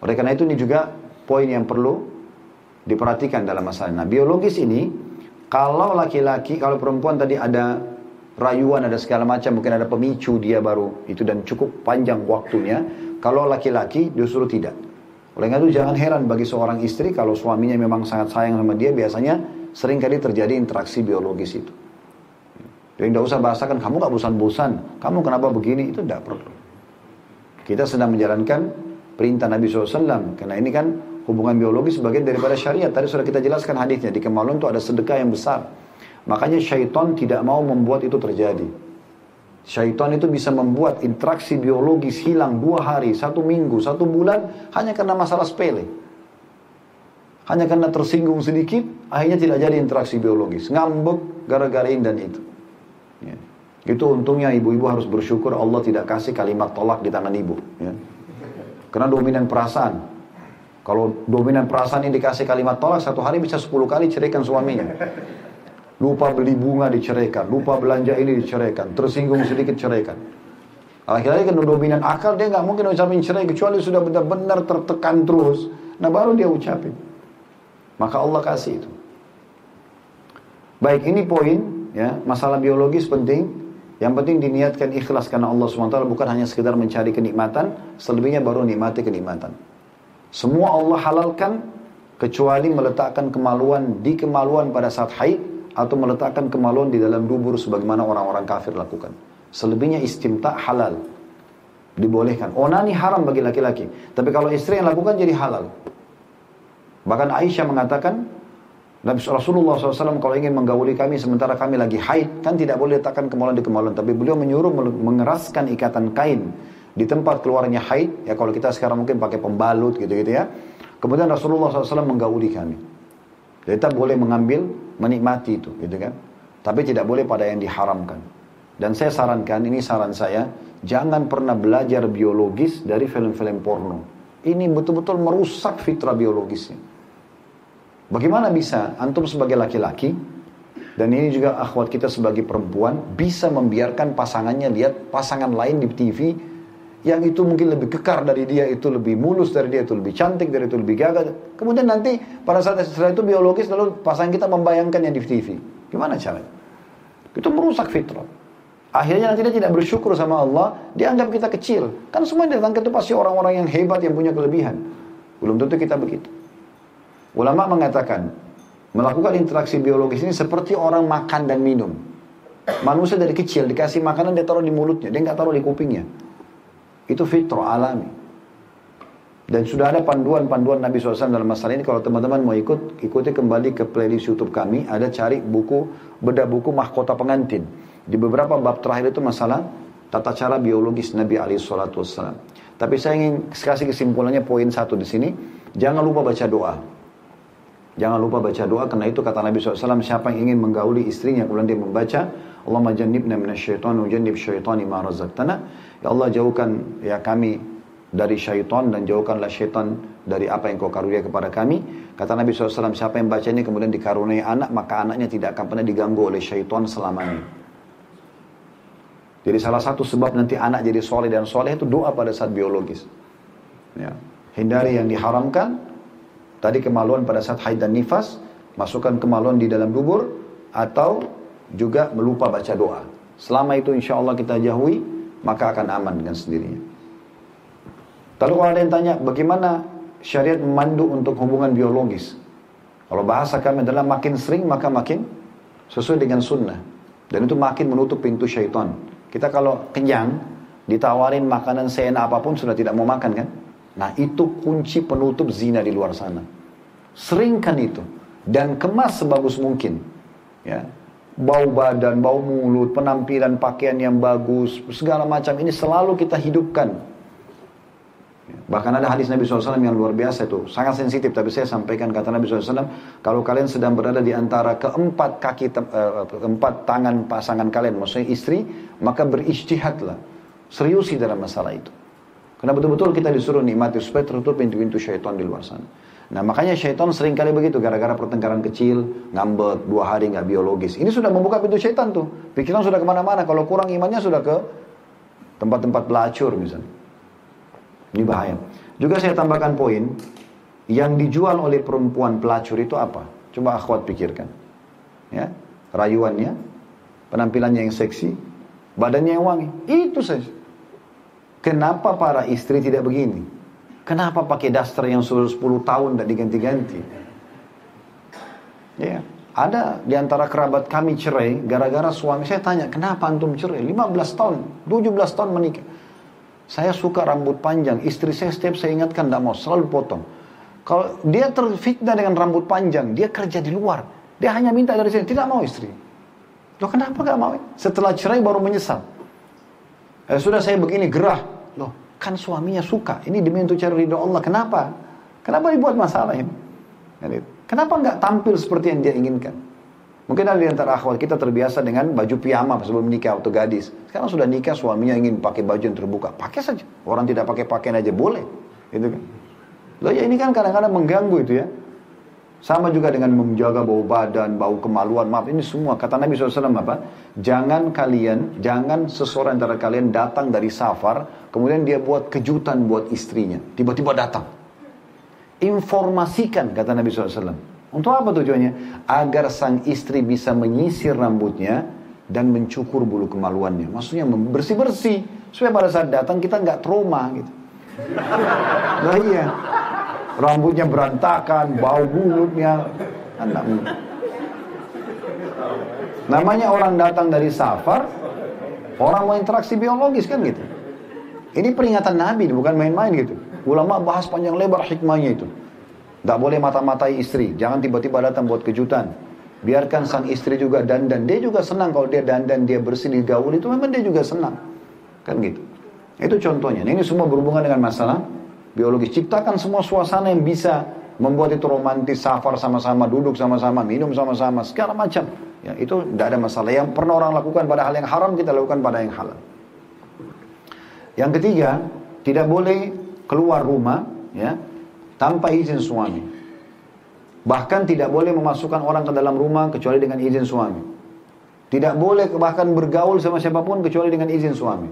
Oleh karena itu ini juga poin yang perlu diperhatikan dalam masalah. Nah biologis ini, kalau laki-laki, kalau perempuan tadi ada rayuan ada segala macam mungkin ada pemicu dia baru itu dan cukup panjang waktunya kalau laki-laki justru tidak oleh karena itu jangan heran bagi seorang istri kalau suaminya memang sangat sayang sama dia biasanya sering kali terjadi interaksi biologis itu jadi tidak usah bahasakan kamu gak bosan-bosan kamu kenapa begini itu tidak perlu kita sedang menjalankan perintah Nabi SAW karena ini kan hubungan biologis bagian daripada syariat tadi sudah kita jelaskan hadisnya di kemaluan itu ada sedekah yang besar Makanya syaitan tidak mau membuat itu terjadi. Syaitan itu bisa membuat interaksi biologis hilang dua hari, satu minggu, satu bulan hanya karena masalah sepele. Hanya karena tersinggung sedikit, akhirnya tidak jadi interaksi biologis. Ngambek gara-gara ini dan itu. Ya. Itu untungnya ibu-ibu harus bersyukur Allah tidak kasih kalimat tolak di tangan ibu. Ya. Karena dominan perasaan. Kalau dominan perasaan ini dikasih kalimat tolak, satu hari bisa sepuluh kali ceraikan suaminya. Lupa beli bunga diceraikan, lupa belanja ini diceraikan, tersinggung sedikit ceraikan. Laki-laki kan dominan akal, dia nggak mungkin ucapin cerai kecuali sudah benar-benar tertekan terus. Nah baru dia ucapin. Maka Allah kasih itu. Baik, ini poin ya, masalah biologis penting. Yang penting diniatkan ikhlas karena Allah SWT bukan hanya sekedar mencari kenikmatan, selebihnya baru nikmati kenikmatan. Semua Allah halalkan kecuali meletakkan kemaluan di kemaluan pada saat haid atau meletakkan kemaluan di dalam dubur sebagaimana orang-orang kafir lakukan. Selebihnya istimta halal. Dibolehkan. Onani haram bagi laki-laki. Tapi kalau istri yang lakukan jadi halal. Bahkan Aisyah mengatakan, Rasulullah SAW kalau ingin menggauli kami sementara kami lagi haid, kan tidak boleh letakkan kemaluan di kemaluan. Tapi beliau menyuruh mengeraskan ikatan kain di tempat keluarnya haid. Ya kalau kita sekarang mungkin pakai pembalut gitu-gitu ya. Kemudian Rasulullah SAW menggauli kami. Kita boleh mengambil, menikmati itu gitu kan. Tapi tidak boleh pada yang diharamkan. Dan saya sarankan, ini saran saya, jangan pernah belajar biologis dari film-film porno. Ini betul-betul merusak fitrah biologisnya. Bagaimana bisa antum sebagai laki-laki dan ini juga akhwat kita sebagai perempuan bisa membiarkan pasangannya lihat pasangan lain di TV yang itu mungkin lebih kekar dari dia, itu lebih mulus dari dia, itu lebih cantik dari itu, lebih gagah. Kemudian nanti pada saat setelah itu biologis lalu pasangan kita membayangkan yang di TV. Gimana caranya? Itu merusak fitrah. Akhirnya nanti dia tidak bersyukur sama Allah, dia anggap kita kecil. Kan semua yang datang itu pasti orang-orang yang hebat, yang punya kelebihan. Belum tentu kita begitu. Ulama mengatakan, melakukan interaksi biologis ini seperti orang makan dan minum. Manusia dari kecil dikasih makanan dia taruh di mulutnya, dia nggak taruh di kupingnya. Itu fitrah alami. Dan sudah ada panduan-panduan Nabi SAW dalam masalah ini. Kalau teman-teman mau ikut, ikuti kembali ke playlist YouTube kami. Ada cari buku, beda buku mahkota pengantin. Di beberapa bab terakhir itu masalah tata cara biologis Nabi SAW. Tapi saya ingin kasih kesimpulannya poin satu di sini. Jangan lupa baca doa. Jangan lupa baca doa karena itu kata Nabi SAW siapa yang ingin menggauli istrinya kemudian dia membaca Allahumma jannibna minasyaitan wa jannib syaitani ma razaqtana. Ya Allah jauhkan ya kami dari syaitan dan jauhkanlah syaitan dari apa yang kau karunia kepada kami. Kata Nabi SAW siapa yang baca ini kemudian dikaruniai anak maka anaknya tidak akan pernah diganggu oleh syaitan selamanya. Jadi salah satu sebab nanti anak jadi soleh dan soleh itu doa pada saat biologis. Ya. hindari yang diharamkan Tadi kemaluan pada saat haid dan nifas, masukkan kemaluan di dalam dubur, atau juga melupa baca doa. Selama itu insya Allah kita jauhi, maka akan aman dengan sendirinya. Lalu kalau ada yang tanya, bagaimana syariat memandu untuk hubungan biologis? Kalau bahasa kami adalah makin sering, maka makin sesuai dengan sunnah. Dan itu makin menutup pintu syaitan. Kita kalau kenyang, ditawarin makanan seenak apa pun sudah tidak mau makan kan? Nah itu kunci penutup zina di luar sana. Seringkan itu. Dan kemas sebagus mungkin. Ya. Bau badan, bau mulut, penampilan pakaian yang bagus, segala macam ini selalu kita hidupkan. Ya. Bahkan ada hadis Nabi SAW yang luar biasa itu. Sangat sensitif, tapi saya sampaikan kata Nabi SAW. Kalau kalian sedang berada di antara keempat kaki, uh, keempat tangan pasangan kalian, maksudnya istri, maka beristihadlah. Seriusi dalam masalah itu. Karena betul-betul kita disuruh nikmati supaya tertutup pintu-pintu syaitan di luar sana. Nah makanya syaitan sering kali begitu gara-gara pertengkaran kecil, ngambek, dua hari nggak biologis. Ini sudah membuka pintu syaitan tuh. Pikiran sudah ke mana-mana. Kalau kurang imannya sudah ke tempat-tempat pelacur misalnya. Ini bahaya. Juga saya tambahkan poin, yang dijual oleh perempuan pelacur itu apa? Coba akhwat pikirkan. Ya, rayuannya, penampilannya yang seksi, badannya yang wangi. Itu saja. Kenapa para istri tidak begini? Kenapa pakai daster yang sudah 10 tahun tidak diganti-ganti? Ya, ada di antara kerabat kami cerai gara-gara suami saya tanya, "Kenapa antum cerai?" 15 tahun, 17 tahun menikah. Saya suka rambut panjang, istri saya setiap saya ingatkan tidak mau, selalu potong. Kalau dia terfitnah dengan rambut panjang, dia kerja di luar. Dia hanya minta dari sini, tidak mau istri. Loh kenapa gak mau? Setelah cerai baru menyesal. Eh, sudah saya begini gerah, Loh, kan suaminya suka. Ini demi untuk cari ridho Allah. Kenapa? Kenapa dibuat masalah ini? Kenapa nggak tampil seperti yang dia inginkan? Mungkin ada di antara akhwat kita terbiasa dengan baju piyama sebelum nikah waktu gadis. Sekarang sudah nikah suaminya ingin pakai baju yang terbuka. Pakai saja. Orang tidak pakai pakaian aja boleh. Gitu kan. Loh ya ini kan kadang-kadang mengganggu itu ya. Sama juga dengan menjaga bau badan, bau kemaluan. Maaf, ini semua. Kata Nabi SAW apa? Jangan kalian, jangan seseorang antara kalian datang dari safar, kemudian dia buat kejutan buat istrinya. Tiba-tiba datang. Informasikan, kata Nabi SAW. Untuk apa tujuannya? Agar sang istri bisa menyisir rambutnya dan mencukur bulu kemaluannya. Maksudnya bersih-bersih. Supaya pada saat datang kita nggak trauma gitu. Nah iya rambutnya berantakan, bau mulutnya. Anak Namanya orang datang dari safar, orang mau interaksi biologis kan gitu. Ini peringatan Nabi, bukan main-main gitu. Ulama bahas panjang lebar hikmahnya itu. Tidak boleh mata-matai istri. Jangan tiba-tiba datang buat kejutan. Biarkan sang istri juga dandan. Dia juga senang kalau dia dandan, dia bersih di gaul itu memang dia juga senang. Kan gitu. Itu contohnya. Nah, ini semua berhubungan dengan masalah biologis. Ciptakan semua suasana yang bisa membuat itu romantis, safar sama-sama, duduk sama-sama, minum sama-sama, segala macam. Ya, itu tidak ada masalah. Yang pernah orang lakukan pada hal yang haram, kita lakukan pada yang halal. Yang ketiga, tidak boleh keluar rumah ya tanpa izin suami. Bahkan tidak boleh memasukkan orang ke dalam rumah kecuali dengan izin suami. Tidak boleh bahkan bergaul sama siapa pun kecuali dengan izin suami.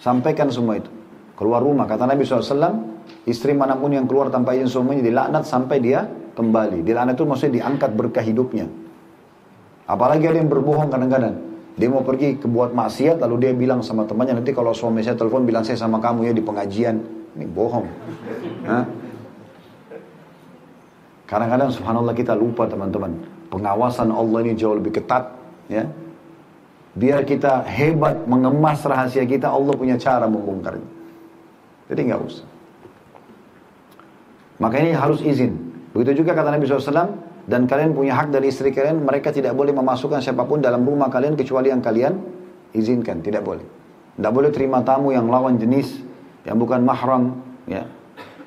Sampaikan semua itu. Keluar rumah, kata Nabi SAW, istri mana pun yang keluar tanpa izin suaminya dilaknat sampai dia kembali. Dilaknat itu maksudnya diangkat berkah hidupnya. Apalagi ada yang berbohong kadang-kadang. Dia mau pergi ke buat maksiat lalu dia bilang sama temannya nanti kalau suami saya telepon bilang saya sama kamu ya di pengajian. Ini bohong. Kadang-kadang subhanallah kita lupa teman-teman. Pengawasan Allah ini jauh lebih ketat. ya. Biar kita hebat mengemas rahasia kita, Allah punya cara membongkarnya. Jadi nggak usah. Makanya harus izin. Begitu juga kata Nabi SAW, dan kalian punya hak dari istri kalian, mereka tidak boleh memasukkan siapa pun dalam rumah kalian kecuali yang kalian izinkan, tidak boleh. Tidak boleh terima tamu yang lawan jenis, yang bukan mahram, ya,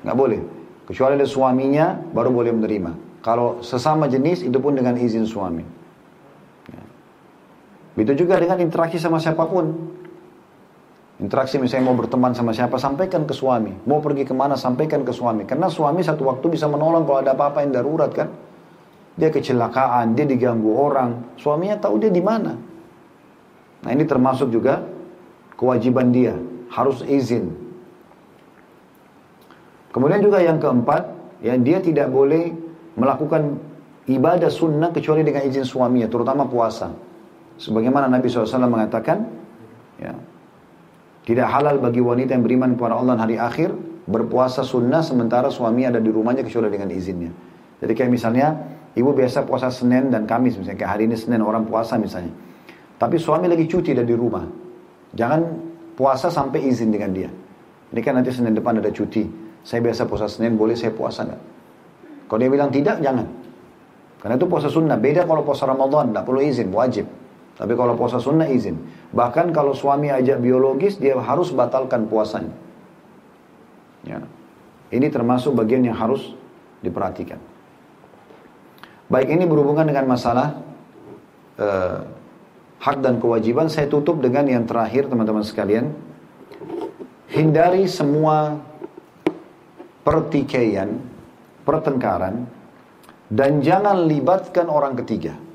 nggak boleh. Kecuali ada suaminya, baru boleh menerima. Kalau sesama jenis, itu pun dengan izin suami. Ya. Begitu juga dengan interaksi sama siapa pun. Interaksi misalnya mau berteman sama siapa, sampaikan ke suami. Mau pergi ke mana, sampaikan ke suami. Karena suami satu waktu bisa menolong kalau ada apa-apa yang darurat kan. Dia kecelakaan, dia diganggu orang. Suaminya tahu dia di mana. Nah ini termasuk juga kewajiban dia. Harus izin. Kemudian juga yang keempat, ya dia tidak boleh melakukan ibadah sunnah kecuali dengan izin suaminya, terutama puasa. Sebagaimana Nabi SAW mengatakan, ya, tidak halal bagi wanita yang beriman kepada Allah hari akhir berpuasa sunnah sementara suami ada di rumahnya kecuali dengan izinnya. Jadi kayak misalnya ibu biasa puasa Senin dan Kamis misalnya kayak hari ini Senin orang puasa misalnya. Tapi suami lagi cuti dari rumah. Jangan puasa sampai izin dengan dia. Ini kan nanti Senin depan ada cuti. Saya biasa puasa Senin, boleh saya puasa nggak? Kalau dia bilang tidak, jangan. Karena itu puasa sunnah. Beda kalau puasa Ramadan, tidak perlu izin, wajib. Tapi kalau puasa sunnah izin. Bahkan kalau suami ajak biologis, dia harus batalkan puasanya. Ya. Ini termasuk bagian yang harus diperhatikan. Baik ini berhubungan dengan masalah uh, hak dan kewajiban. Saya tutup dengan yang terakhir teman-teman sekalian. Hindari semua pertikaian, pertengkaran, dan jangan libatkan orang ketiga.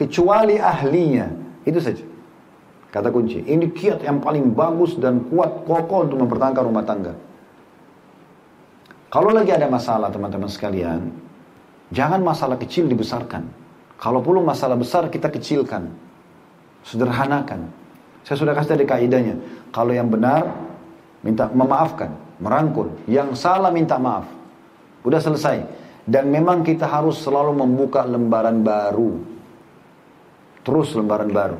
Kecuali ahlinya, itu saja. Kata kunci, ini kiat yang paling bagus dan kuat kokoh untuk mempertahankan rumah tangga. Kalau lagi ada masalah teman-teman sekalian, jangan masalah kecil dibesarkan. Kalau perlu masalah besar kita kecilkan. Sederhanakan. Saya sudah kasih tadi kaidahnya. Kalau yang benar, minta memaafkan merangkul. Yang salah minta maaf. Udah selesai. Dan memang kita harus selalu membuka lembaran baru. Terus lembaran baru.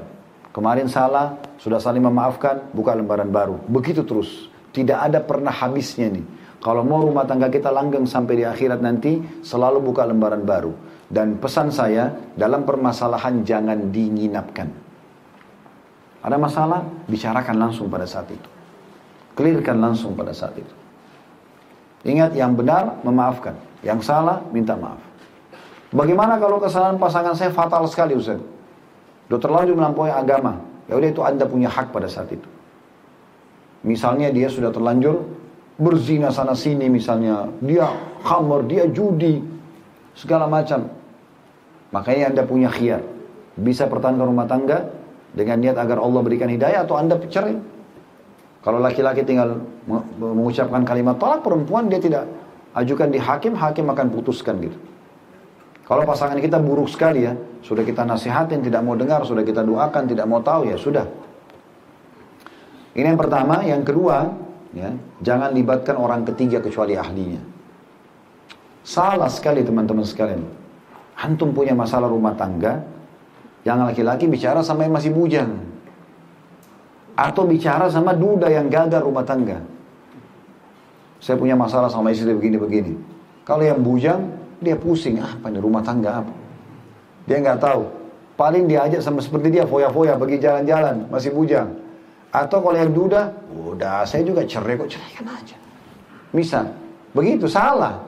Kemarin salah, sudah saling memaafkan, buka lembaran baru. Begitu terus. Tidak ada pernah habisnya nih. Kalau mau rumah tangga kita langgeng sampai di akhirat nanti, selalu buka lembaran baru. Dan pesan saya, dalam permasalahan jangan dinginapkan. Ada masalah, bicarakan langsung pada saat itu. Clearkan langsung pada saat itu. Ingat yang benar memaafkan, yang salah minta maaf. Bagaimana kalau kesalahan pasangan saya fatal sekali Ustaz? Sudah terlanjur melampaui agama. Ya udah itu Anda punya hak pada saat itu. Misalnya dia sudah terlanjur berzina sana sini misalnya, dia khamar, dia judi, segala macam. Makanya Anda punya khiyar. Bisa pertahankan rumah tangga dengan niat agar Allah berikan hidayah atau Anda cerai. Kalau laki-laki tinggal mengucapkan kalimat tolak perempuan dia tidak ajukan di hakim, hakim akan putuskan gitu. Kalau pasangan kita buruk sekali ya, sudah kita nasihatin, tidak mau dengar, sudah kita doakan, tidak mau tahu ya sudah. Ini yang pertama, yang kedua, ya, jangan libatkan orang ketiga kecuali ahlinya. Salah sekali teman-teman sekalian. Antum punya masalah rumah tangga, yang laki-laki bicara sama yang masih bujang atau bicara sama duda yang gagal rumah tangga. Saya punya masalah sama istri begini-begini. Kalau yang bujang, dia pusing. Apa ini rumah tangga apa? Dia nggak tahu. Paling diajak sama seperti dia, foya-foya, pergi jalan-jalan, masih bujang. Atau kalau yang duda, udah saya juga cerai kok, ceraikan aja. Misal, begitu salah.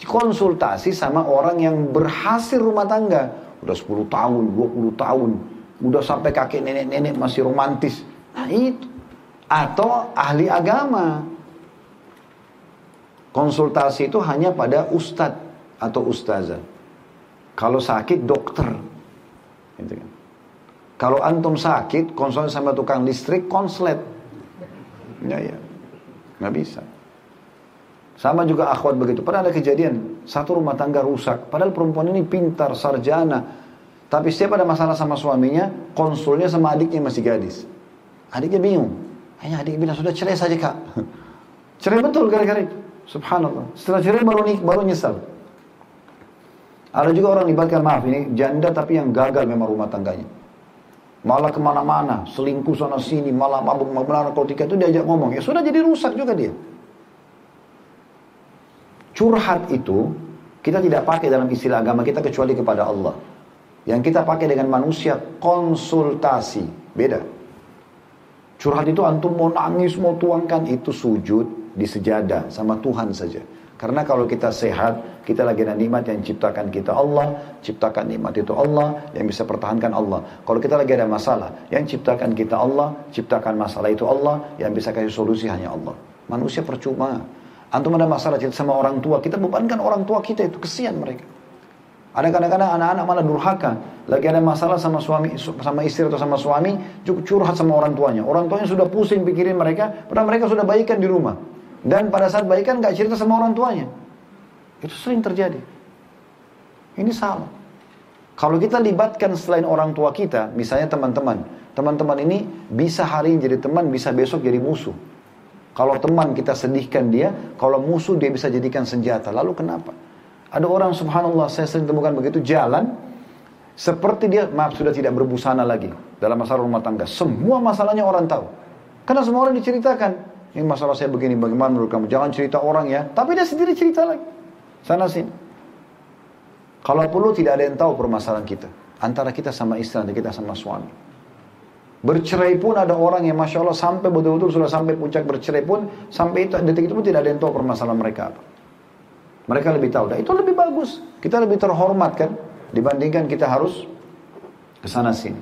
Konsultasi sama orang yang berhasil rumah tangga. Udah 10 tahun, 20 tahun. Udah sampai kakek nenek-nenek masih romantis. Nah itu. Atau ahli agama. Konsultasi itu hanya pada ustadz atau ustazah. Kalau sakit dokter. Gitu kan. Kalau antum sakit, konsul sama tukang listrik, konslet. Ya, ya. Nggak bisa. Sama juga akhwat begitu. Pernah ada kejadian, satu rumah tangga rusak. Padahal perempuan ini pintar, sarjana. Tapi setiap ada masalah sama suaminya, konsulnya sama adiknya masih gadis. Adiknya bingung. Hanya adik bilang, sudah cerai saja kak. cerai betul gara-gara itu. Subhanallah. Setelah cerai baru, baru nyesal. Ada juga orang libatkan, maaf ini janda tapi yang gagal memang rumah tangganya. Malah ke mana-mana, selingkuh sana sini, malah mabuk melarang narkotika itu diajak ngomong. Ya sudah jadi rusak juga dia. Curhat itu kita tidak pakai dalam istilah agama kita kecuali kepada Allah. Yang kita pakai dengan manusia konsultasi. Beda. Curhat itu antum mau nangis, mau tuangkan. Itu sujud di sejadah sama Tuhan saja. Karena kalau kita sehat, kita lagi ada nikmat yang ciptakan kita Allah, ciptakan nikmat itu Allah, yang bisa pertahankan Allah. Kalau kita lagi ada masalah, yang ciptakan kita Allah, ciptakan masalah itu Allah, yang bisa kasih solusi hanya Allah. Manusia percuma. Antum ada masalah cerita sama orang tua, kita bebankan orang tua kita itu, kesian mereka. Ada kadang-kadang anak-anak malah durhaka. Lagi ada masalah sama suami, sama istri atau sama suami, cukup curhat sama orang tuanya. Orang tuanya sudah pusing pikirin mereka, padahal mereka sudah baikan di rumah. Dan pada saat baikan gak cerita sama orang tuanya. Itu sering terjadi. Ini salah. Kalau kita libatkan selain orang tua kita, misalnya teman-teman. Teman-teman ini bisa hari ini jadi teman, bisa besok jadi musuh. Kalau teman kita sedihkan dia, kalau musuh dia bisa jadikan senjata. Lalu kenapa? Ada orang subhanallah saya sering temukan begitu jalan seperti dia maaf sudah tidak berbusana lagi dalam masalah rumah tangga. Semua masalahnya orang tahu. Karena semua orang diceritakan. Ini masalah saya begini, bagaimana menurut kamu? Jangan cerita orang ya. Tapi dia sendiri cerita lagi. Sana sini. Kalau perlu tidak ada yang tahu permasalahan kita. Antara kita sama istri, dan kita sama suami. Bercerai pun ada orang yang Masya Allah sampai betul-betul sudah sampai puncak bercerai pun. Sampai itu, detik itu pun tidak ada yang tahu permasalahan mereka apa. Mereka lebih tahu. Dan itu lebih bagus. Kita lebih terhormat kan. Dibandingkan kita harus ke sana sini.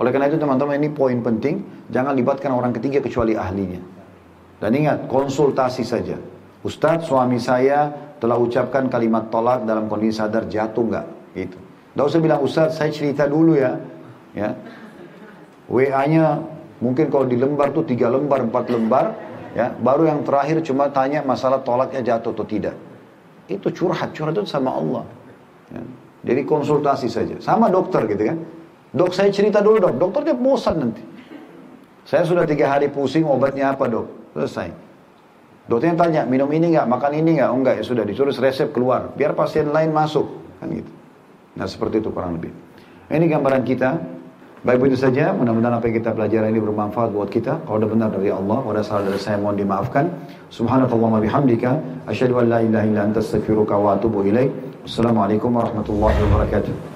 Oleh karena itu teman-teman ini poin penting. Jangan libatkan orang ketiga kecuali ahlinya. Dan ingat, konsultasi saja. Ustadz, suami saya telah ucapkan kalimat tolak dalam kondisi sadar jatuh nggak? Gitu. Tidak usah bilang Ustadz, saya cerita dulu ya. Ya. WA-nya mungkin kalau di lembar tuh tiga lembar, empat lembar, ya. Baru yang terakhir cuma tanya masalah tolaknya jatuh atau tidak. Itu curhat, curhat itu sama Allah. Ya. Jadi konsultasi saja. Sama dokter gitu kan. Dok saya cerita dulu dok, dokter dia bosan nanti. Saya sudah tiga hari pusing, obatnya apa dok? Selesai. Dokternya tanya, minum ini nggak, makan ini nggak? Oh enggak, ya sudah disuruh resep keluar. Biar pasien lain masuk. Kan gitu. Nah seperti itu kurang lebih. Ini gambaran kita. Baik begitu saja, mudah-mudahan apa yang kita pelajari ini bermanfaat buat kita. Kalau ada benar dari Allah, kalau ada salah dari saya mohon dimaafkan. Subhanallah bihamdika, asyhadu an la ilaha illa anta astaghfiruka wa atubu ilaik. Wassalamualaikum warahmatullahi wabarakatuh.